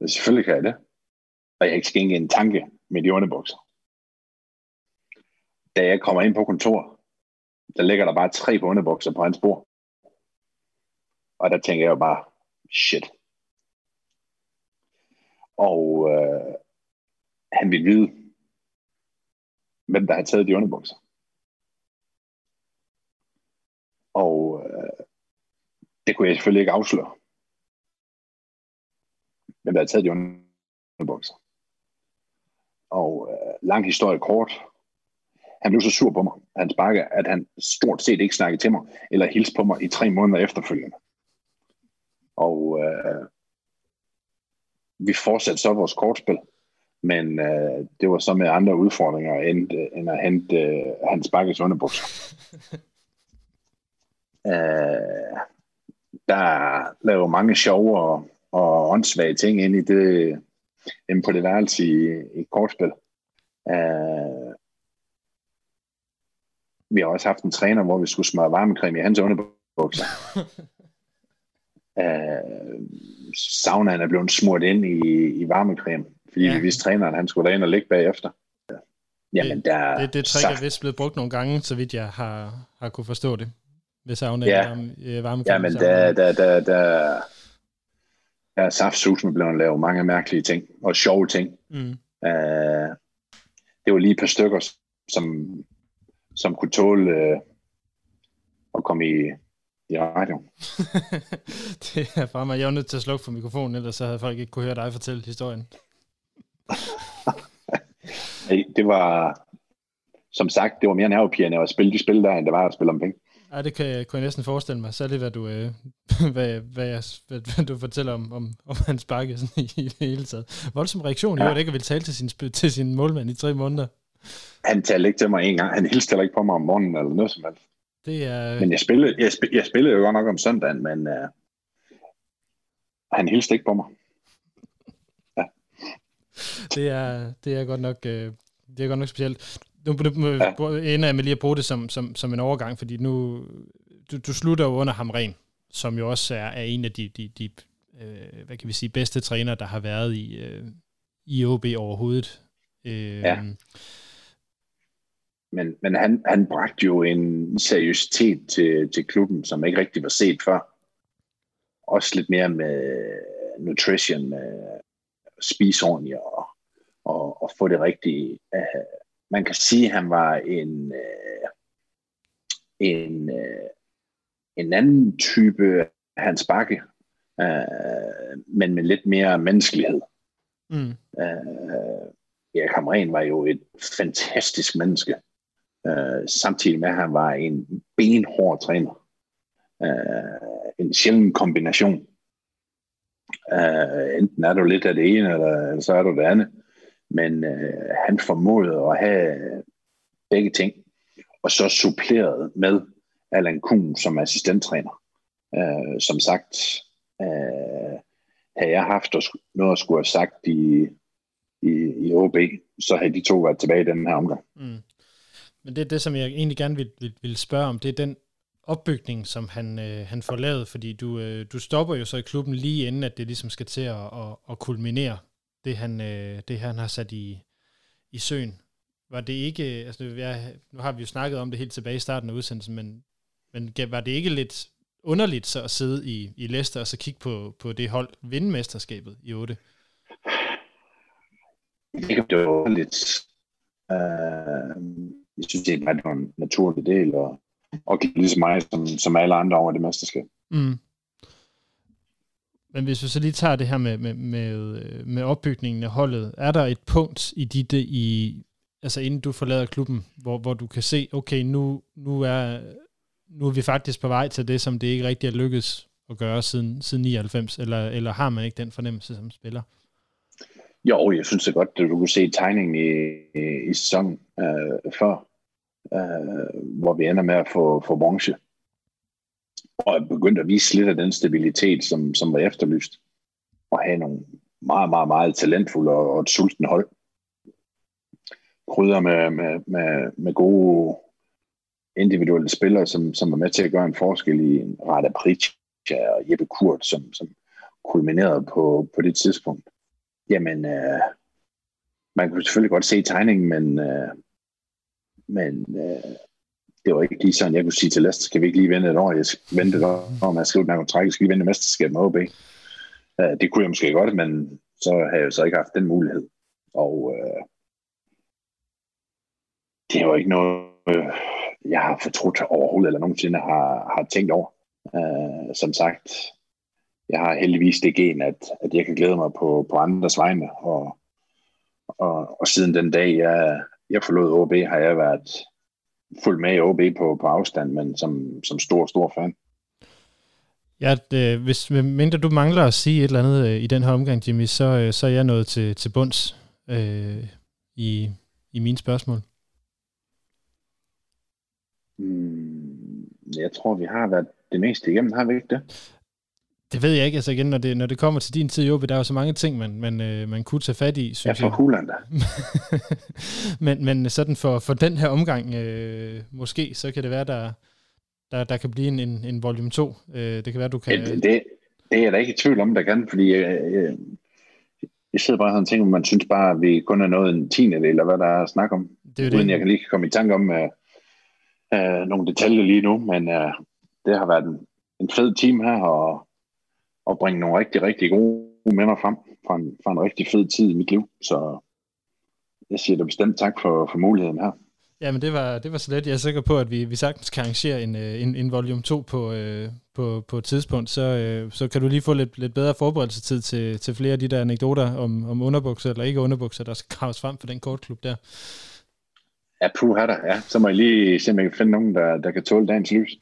Ja, selvfølgelig kan jeg det. Og jeg ikke skænke en tanke med de underbukser. Da jeg kommer ind på kontor, der ligger der bare tre på underbukser på hans bord. Og der tænker jeg jo bare, shit. Og øh, han ville vide, hvem der havde taget de underbukser. Og øh, det kunne jeg selvfølgelig ikke afsløre. Hvem der havde taget de underbukser. Og øh, lang historie kort. Han blev så sur på mig, han sparker, at han stort set ikke snakkede til mig, eller hilste på mig i tre måneder efterfølgende. Og øh, vi fortsatte så vores kortspil, men øh, det var så med andre udfordringer, end, øh, end at hente øh, hans bakkes underbukser. øh, der laver mange sjove og, og åndssvage ting ind i det, inde på det værelse i, i kortspil. Øh, vi har også haft en træner, hvor vi skulle smøre varmecreme i hans underbukser. øh, saunaen er blevet smurt ind i, i varmecreme, fordi ja. vi vidste træneren, han skulle derind og ligge bagefter. Jamen, det, der det, det trick er vist blevet brugt nogle gange, så vidt jeg har, har kunne forstå det. Ved sauna ja. varme, øh, varmecreme. Ja, men der, der, der, der, der er saftsus med blevet lavet mange mærkelige ting, og sjove ting. Mm. Uh, det var lige et par stykker, som, som kunne tåle uh, at komme i, i radio. det er bare mig. Jeg var nødt til at slukke for mikrofonen, ellers så havde folk ikke kunne høre dig fortælle historien. det var, som sagt, det var mere nervepirrende at spille de spil der, end det var at spille om penge. Ja, det kan jeg, kunne jeg næsten forestille mig. Særligt, hvad du, øh, hvad, hvad, jeg, hvad, hvad du fortæller om, om, om hans bakke sådan, i, i det hele taget. Voldsom reaktion, ja. jeg ikke vil tale til sin, til sin målmand i tre måneder. Han talte ikke til mig en gang. Han hilste heller ikke på mig om morgenen eller noget som helst. Det er... Men jeg spillede, jeg, spillede, jeg spillede jo godt nok om søndagen, men uh, han hilste ikke på mig. Ja. Det er, det er godt nok, øh, det er godt nok specielt. Nu, nu ja. ender jeg med lige at bruge det som, som, som en overgang, fordi nu, du, du slutter jo under Hamren, som jo også er, er en af de, de, de øh, hvad kan vi sige, bedste træner, der har været i, øh, i OB overhovedet. Øh, ja. Men, men han, han bragte jo en seriøsitet til, til klubben, som ikke rigtig var set før. Også lidt mere med nutrition, med spise ordentligt og, og, og få det rigtige. Man kan sige, at han var en, uh, en, uh, en anden type Hans Bakke, uh, men med lidt mere menneskelighed. Mm. Uh, ja, Kamren var jo et fantastisk menneske øh, samtidig med, at han var en benhård træner. Øh, en sjælden kombination. Øh, enten er du lidt af det ene, eller, eller så er du det andet. Men øh, han formåede at have begge ting, og så suppleret med Allan Kuhn som assistenttræner. Øh, som sagt, øh, havde jeg haft noget at skulle have sagt i, i, i OB, så havde de to været tilbage i den her omgang. Mm. Men det er det, som jeg egentlig gerne vil, vil, vil spørge om, det er den opbygning, som han, øh, han får lavet, fordi du, øh, du stopper jo så i klubben lige inden, at det ligesom skal til at, at, at kulminere det, han, øh, det han har sat i, i søen. Var det ikke, øh, altså jeg, nu har vi jo snakket om det helt tilbage i starten af udsendelsen, men, men var det ikke lidt underligt så at sidde i, i Leicester og så kigge på, på det hold vinde mesterskabet i 8? Det var underligt. Uh, jeg synes det var en naturlig del, og, og ligesom mig, som, som alle andre over det mesterskab. Mm. Men hvis vi så lige tager det her med, med, med, med opbygningen af holdet, er der et punkt i dit, i, altså inden du forlader klubben, hvor, hvor du kan se, okay, nu, nu, er, nu er vi faktisk på vej til det, som det ikke rigtig er lykkedes at gøre siden, siden 99, eller, eller har man ikke den fornemmelse som spiller? Jo, jeg synes det godt, at du kunne se tegningen i, i, i sæsonen øh, før, øh, hvor vi ender med at få, få bronze. Og er begyndt at vise lidt af den stabilitet, som, som var efterlyst. Og have nogle meget, meget, meget talentfulde og, og et sulten hold. Krydder med, med, med, med gode individuelle spillere, som, som er med til at gøre en forskel i en Rada Pritja og Jeppe Kurt, som, som kulminerede på, på det tidspunkt. Jamen, øh, man kunne selvfølgelig godt se tegningen, men, øh, men øh, det var ikke lige sådan, jeg kunne sige til Leicester, skal vi ikke lige vente et år? Jeg skal vente et år, om jeg skriver den her kontrakt, jeg skal lige vente mesterskab med OB. Øh, det kunne jeg måske godt, men så har jeg så ikke haft den mulighed. Og øh, det er jo ikke noget, øh, jeg har fortrudt overhovedet, eller nogensinde har, har tænkt over. Øh, som sagt, jeg har heldigvis det gen, at, at jeg kan glæde mig på, på andres vegne, og, og, og siden den dag, jeg, jeg forlod OB, har jeg været fuldt med i OB på, på afstand, men som, som stor, stor fan. Ja, det, hvis mindre du mangler at sige et eller andet øh, i den her omgang, Jimmy, så, øh, så er jeg nået til, til bunds øh, i, i mine spørgsmål. Mm, jeg tror, vi har været det meste igennem, har vi ikke det? Det ved jeg ikke. Altså igen, når det, når det kommer til din tid i der er jo så mange ting, man, man, øh, man kunne tage fat i, synes ja, for Huland da. men, men sådan for, for den her omgang, øh, måske, så kan det være, der, der, der kan blive en, en, en volume 2. Øh, det kan være, du kan... Det, det, det er jeg da ikke i tvivl om, der kan, fordi øh, øh, jeg sidder bare og tænker, man synes bare, at vi kun er nået en tiende eller hvad der er at snakke om. Det er uden det. jeg kan lige komme i tanke om øh, øh, nogle detaljer lige nu, men øh, det har været en, en fed team her, og at bringe nogle rigtig, rigtig gode minder frem fra en, fra en rigtig fed tid i mit liv. Så jeg siger da bestemt tak for, for muligheden her. Ja, men det var, det var så let. Jeg er sikker på, at vi, vi sagtens kan arrangere en, øh, en, en volume 2 på, øh, på, på et tidspunkt. Så, øh, så kan du lige få lidt, lidt bedre forberedelsetid til, til flere af de der anekdoter om, om underbukser eller ikke underbukser, der skal graves frem for den kortklub der. Ja, puh, der. Ja, så må jeg lige se, om jeg kan finde nogen, der, der kan tåle dagens lys.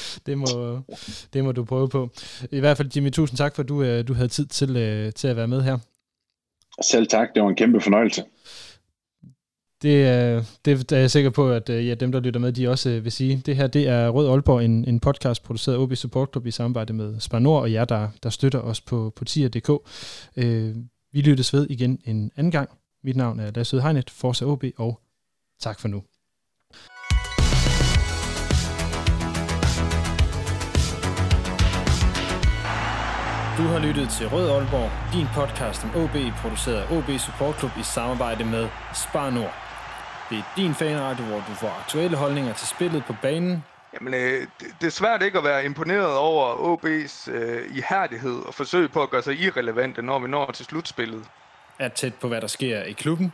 det, må, det må du prøve på. I hvert fald, Jimmy, tusind tak, for at du, øh, du havde tid til, øh, til at være med her. Selv tak, det var en kæmpe fornøjelse. Det, det er jeg sikker på, at øh, ja, dem, der lytter med, de også vil sige. Det her, det er Rød Aalborg, en, en podcast produceret af OB Support Club i samarbejde med Spanor og jer, der, der støtter os på, på tier.dk. Øh, vi lyttes ved igen en anden gang. Mit navn er Lasse Hegnet, Forza OB, og tak for nu. Du har lyttet til Rød Aalborg, din podcast om OB, produceret af OB Support Club i samarbejde med Spar Nord. Det er din fanradio, hvor du får aktuelle holdninger til spillet på banen. Jamen, øh, det er svært ikke at være imponeret over OB's øh, ihærdighed og forsøg på at gøre sig irrelevante, når vi når til slutspillet. Er tæt på, hvad der sker i klubben.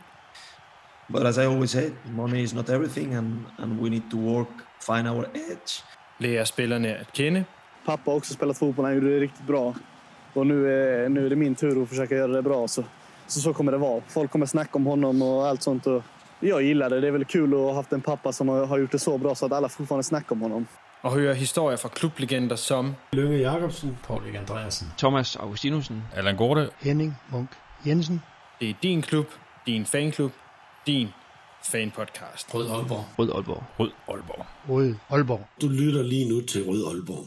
But as I always say, money is not everything, and, and we need to work, find our edge. Lærer spillerne at kende. Pappa har också spelat fotboll, han gjorde det riktigt bra. Och nu är, nu är det min tur att försöka göra det bra. Så, så, så kommer det vara. Folk kommer snacka om honom och allt sånt. Och jag gillar det. Det är väl kul att ha haft en pappa som har, har gjort det så bra så att alla fortfarande snackar om honom. Og høre historier fra klublegender som Lønge Jacobsen, Paul Andreasen, Thomas Augustinusen, Allan Gorte, Henning Munk Jensen. Det er din klub, din fanklub, din fanpodcast. Rød Aalborg. Rød Aalborg. Rød Aalborg. Rød Aalborg. Du lytter lige nu til Rød Aalborg.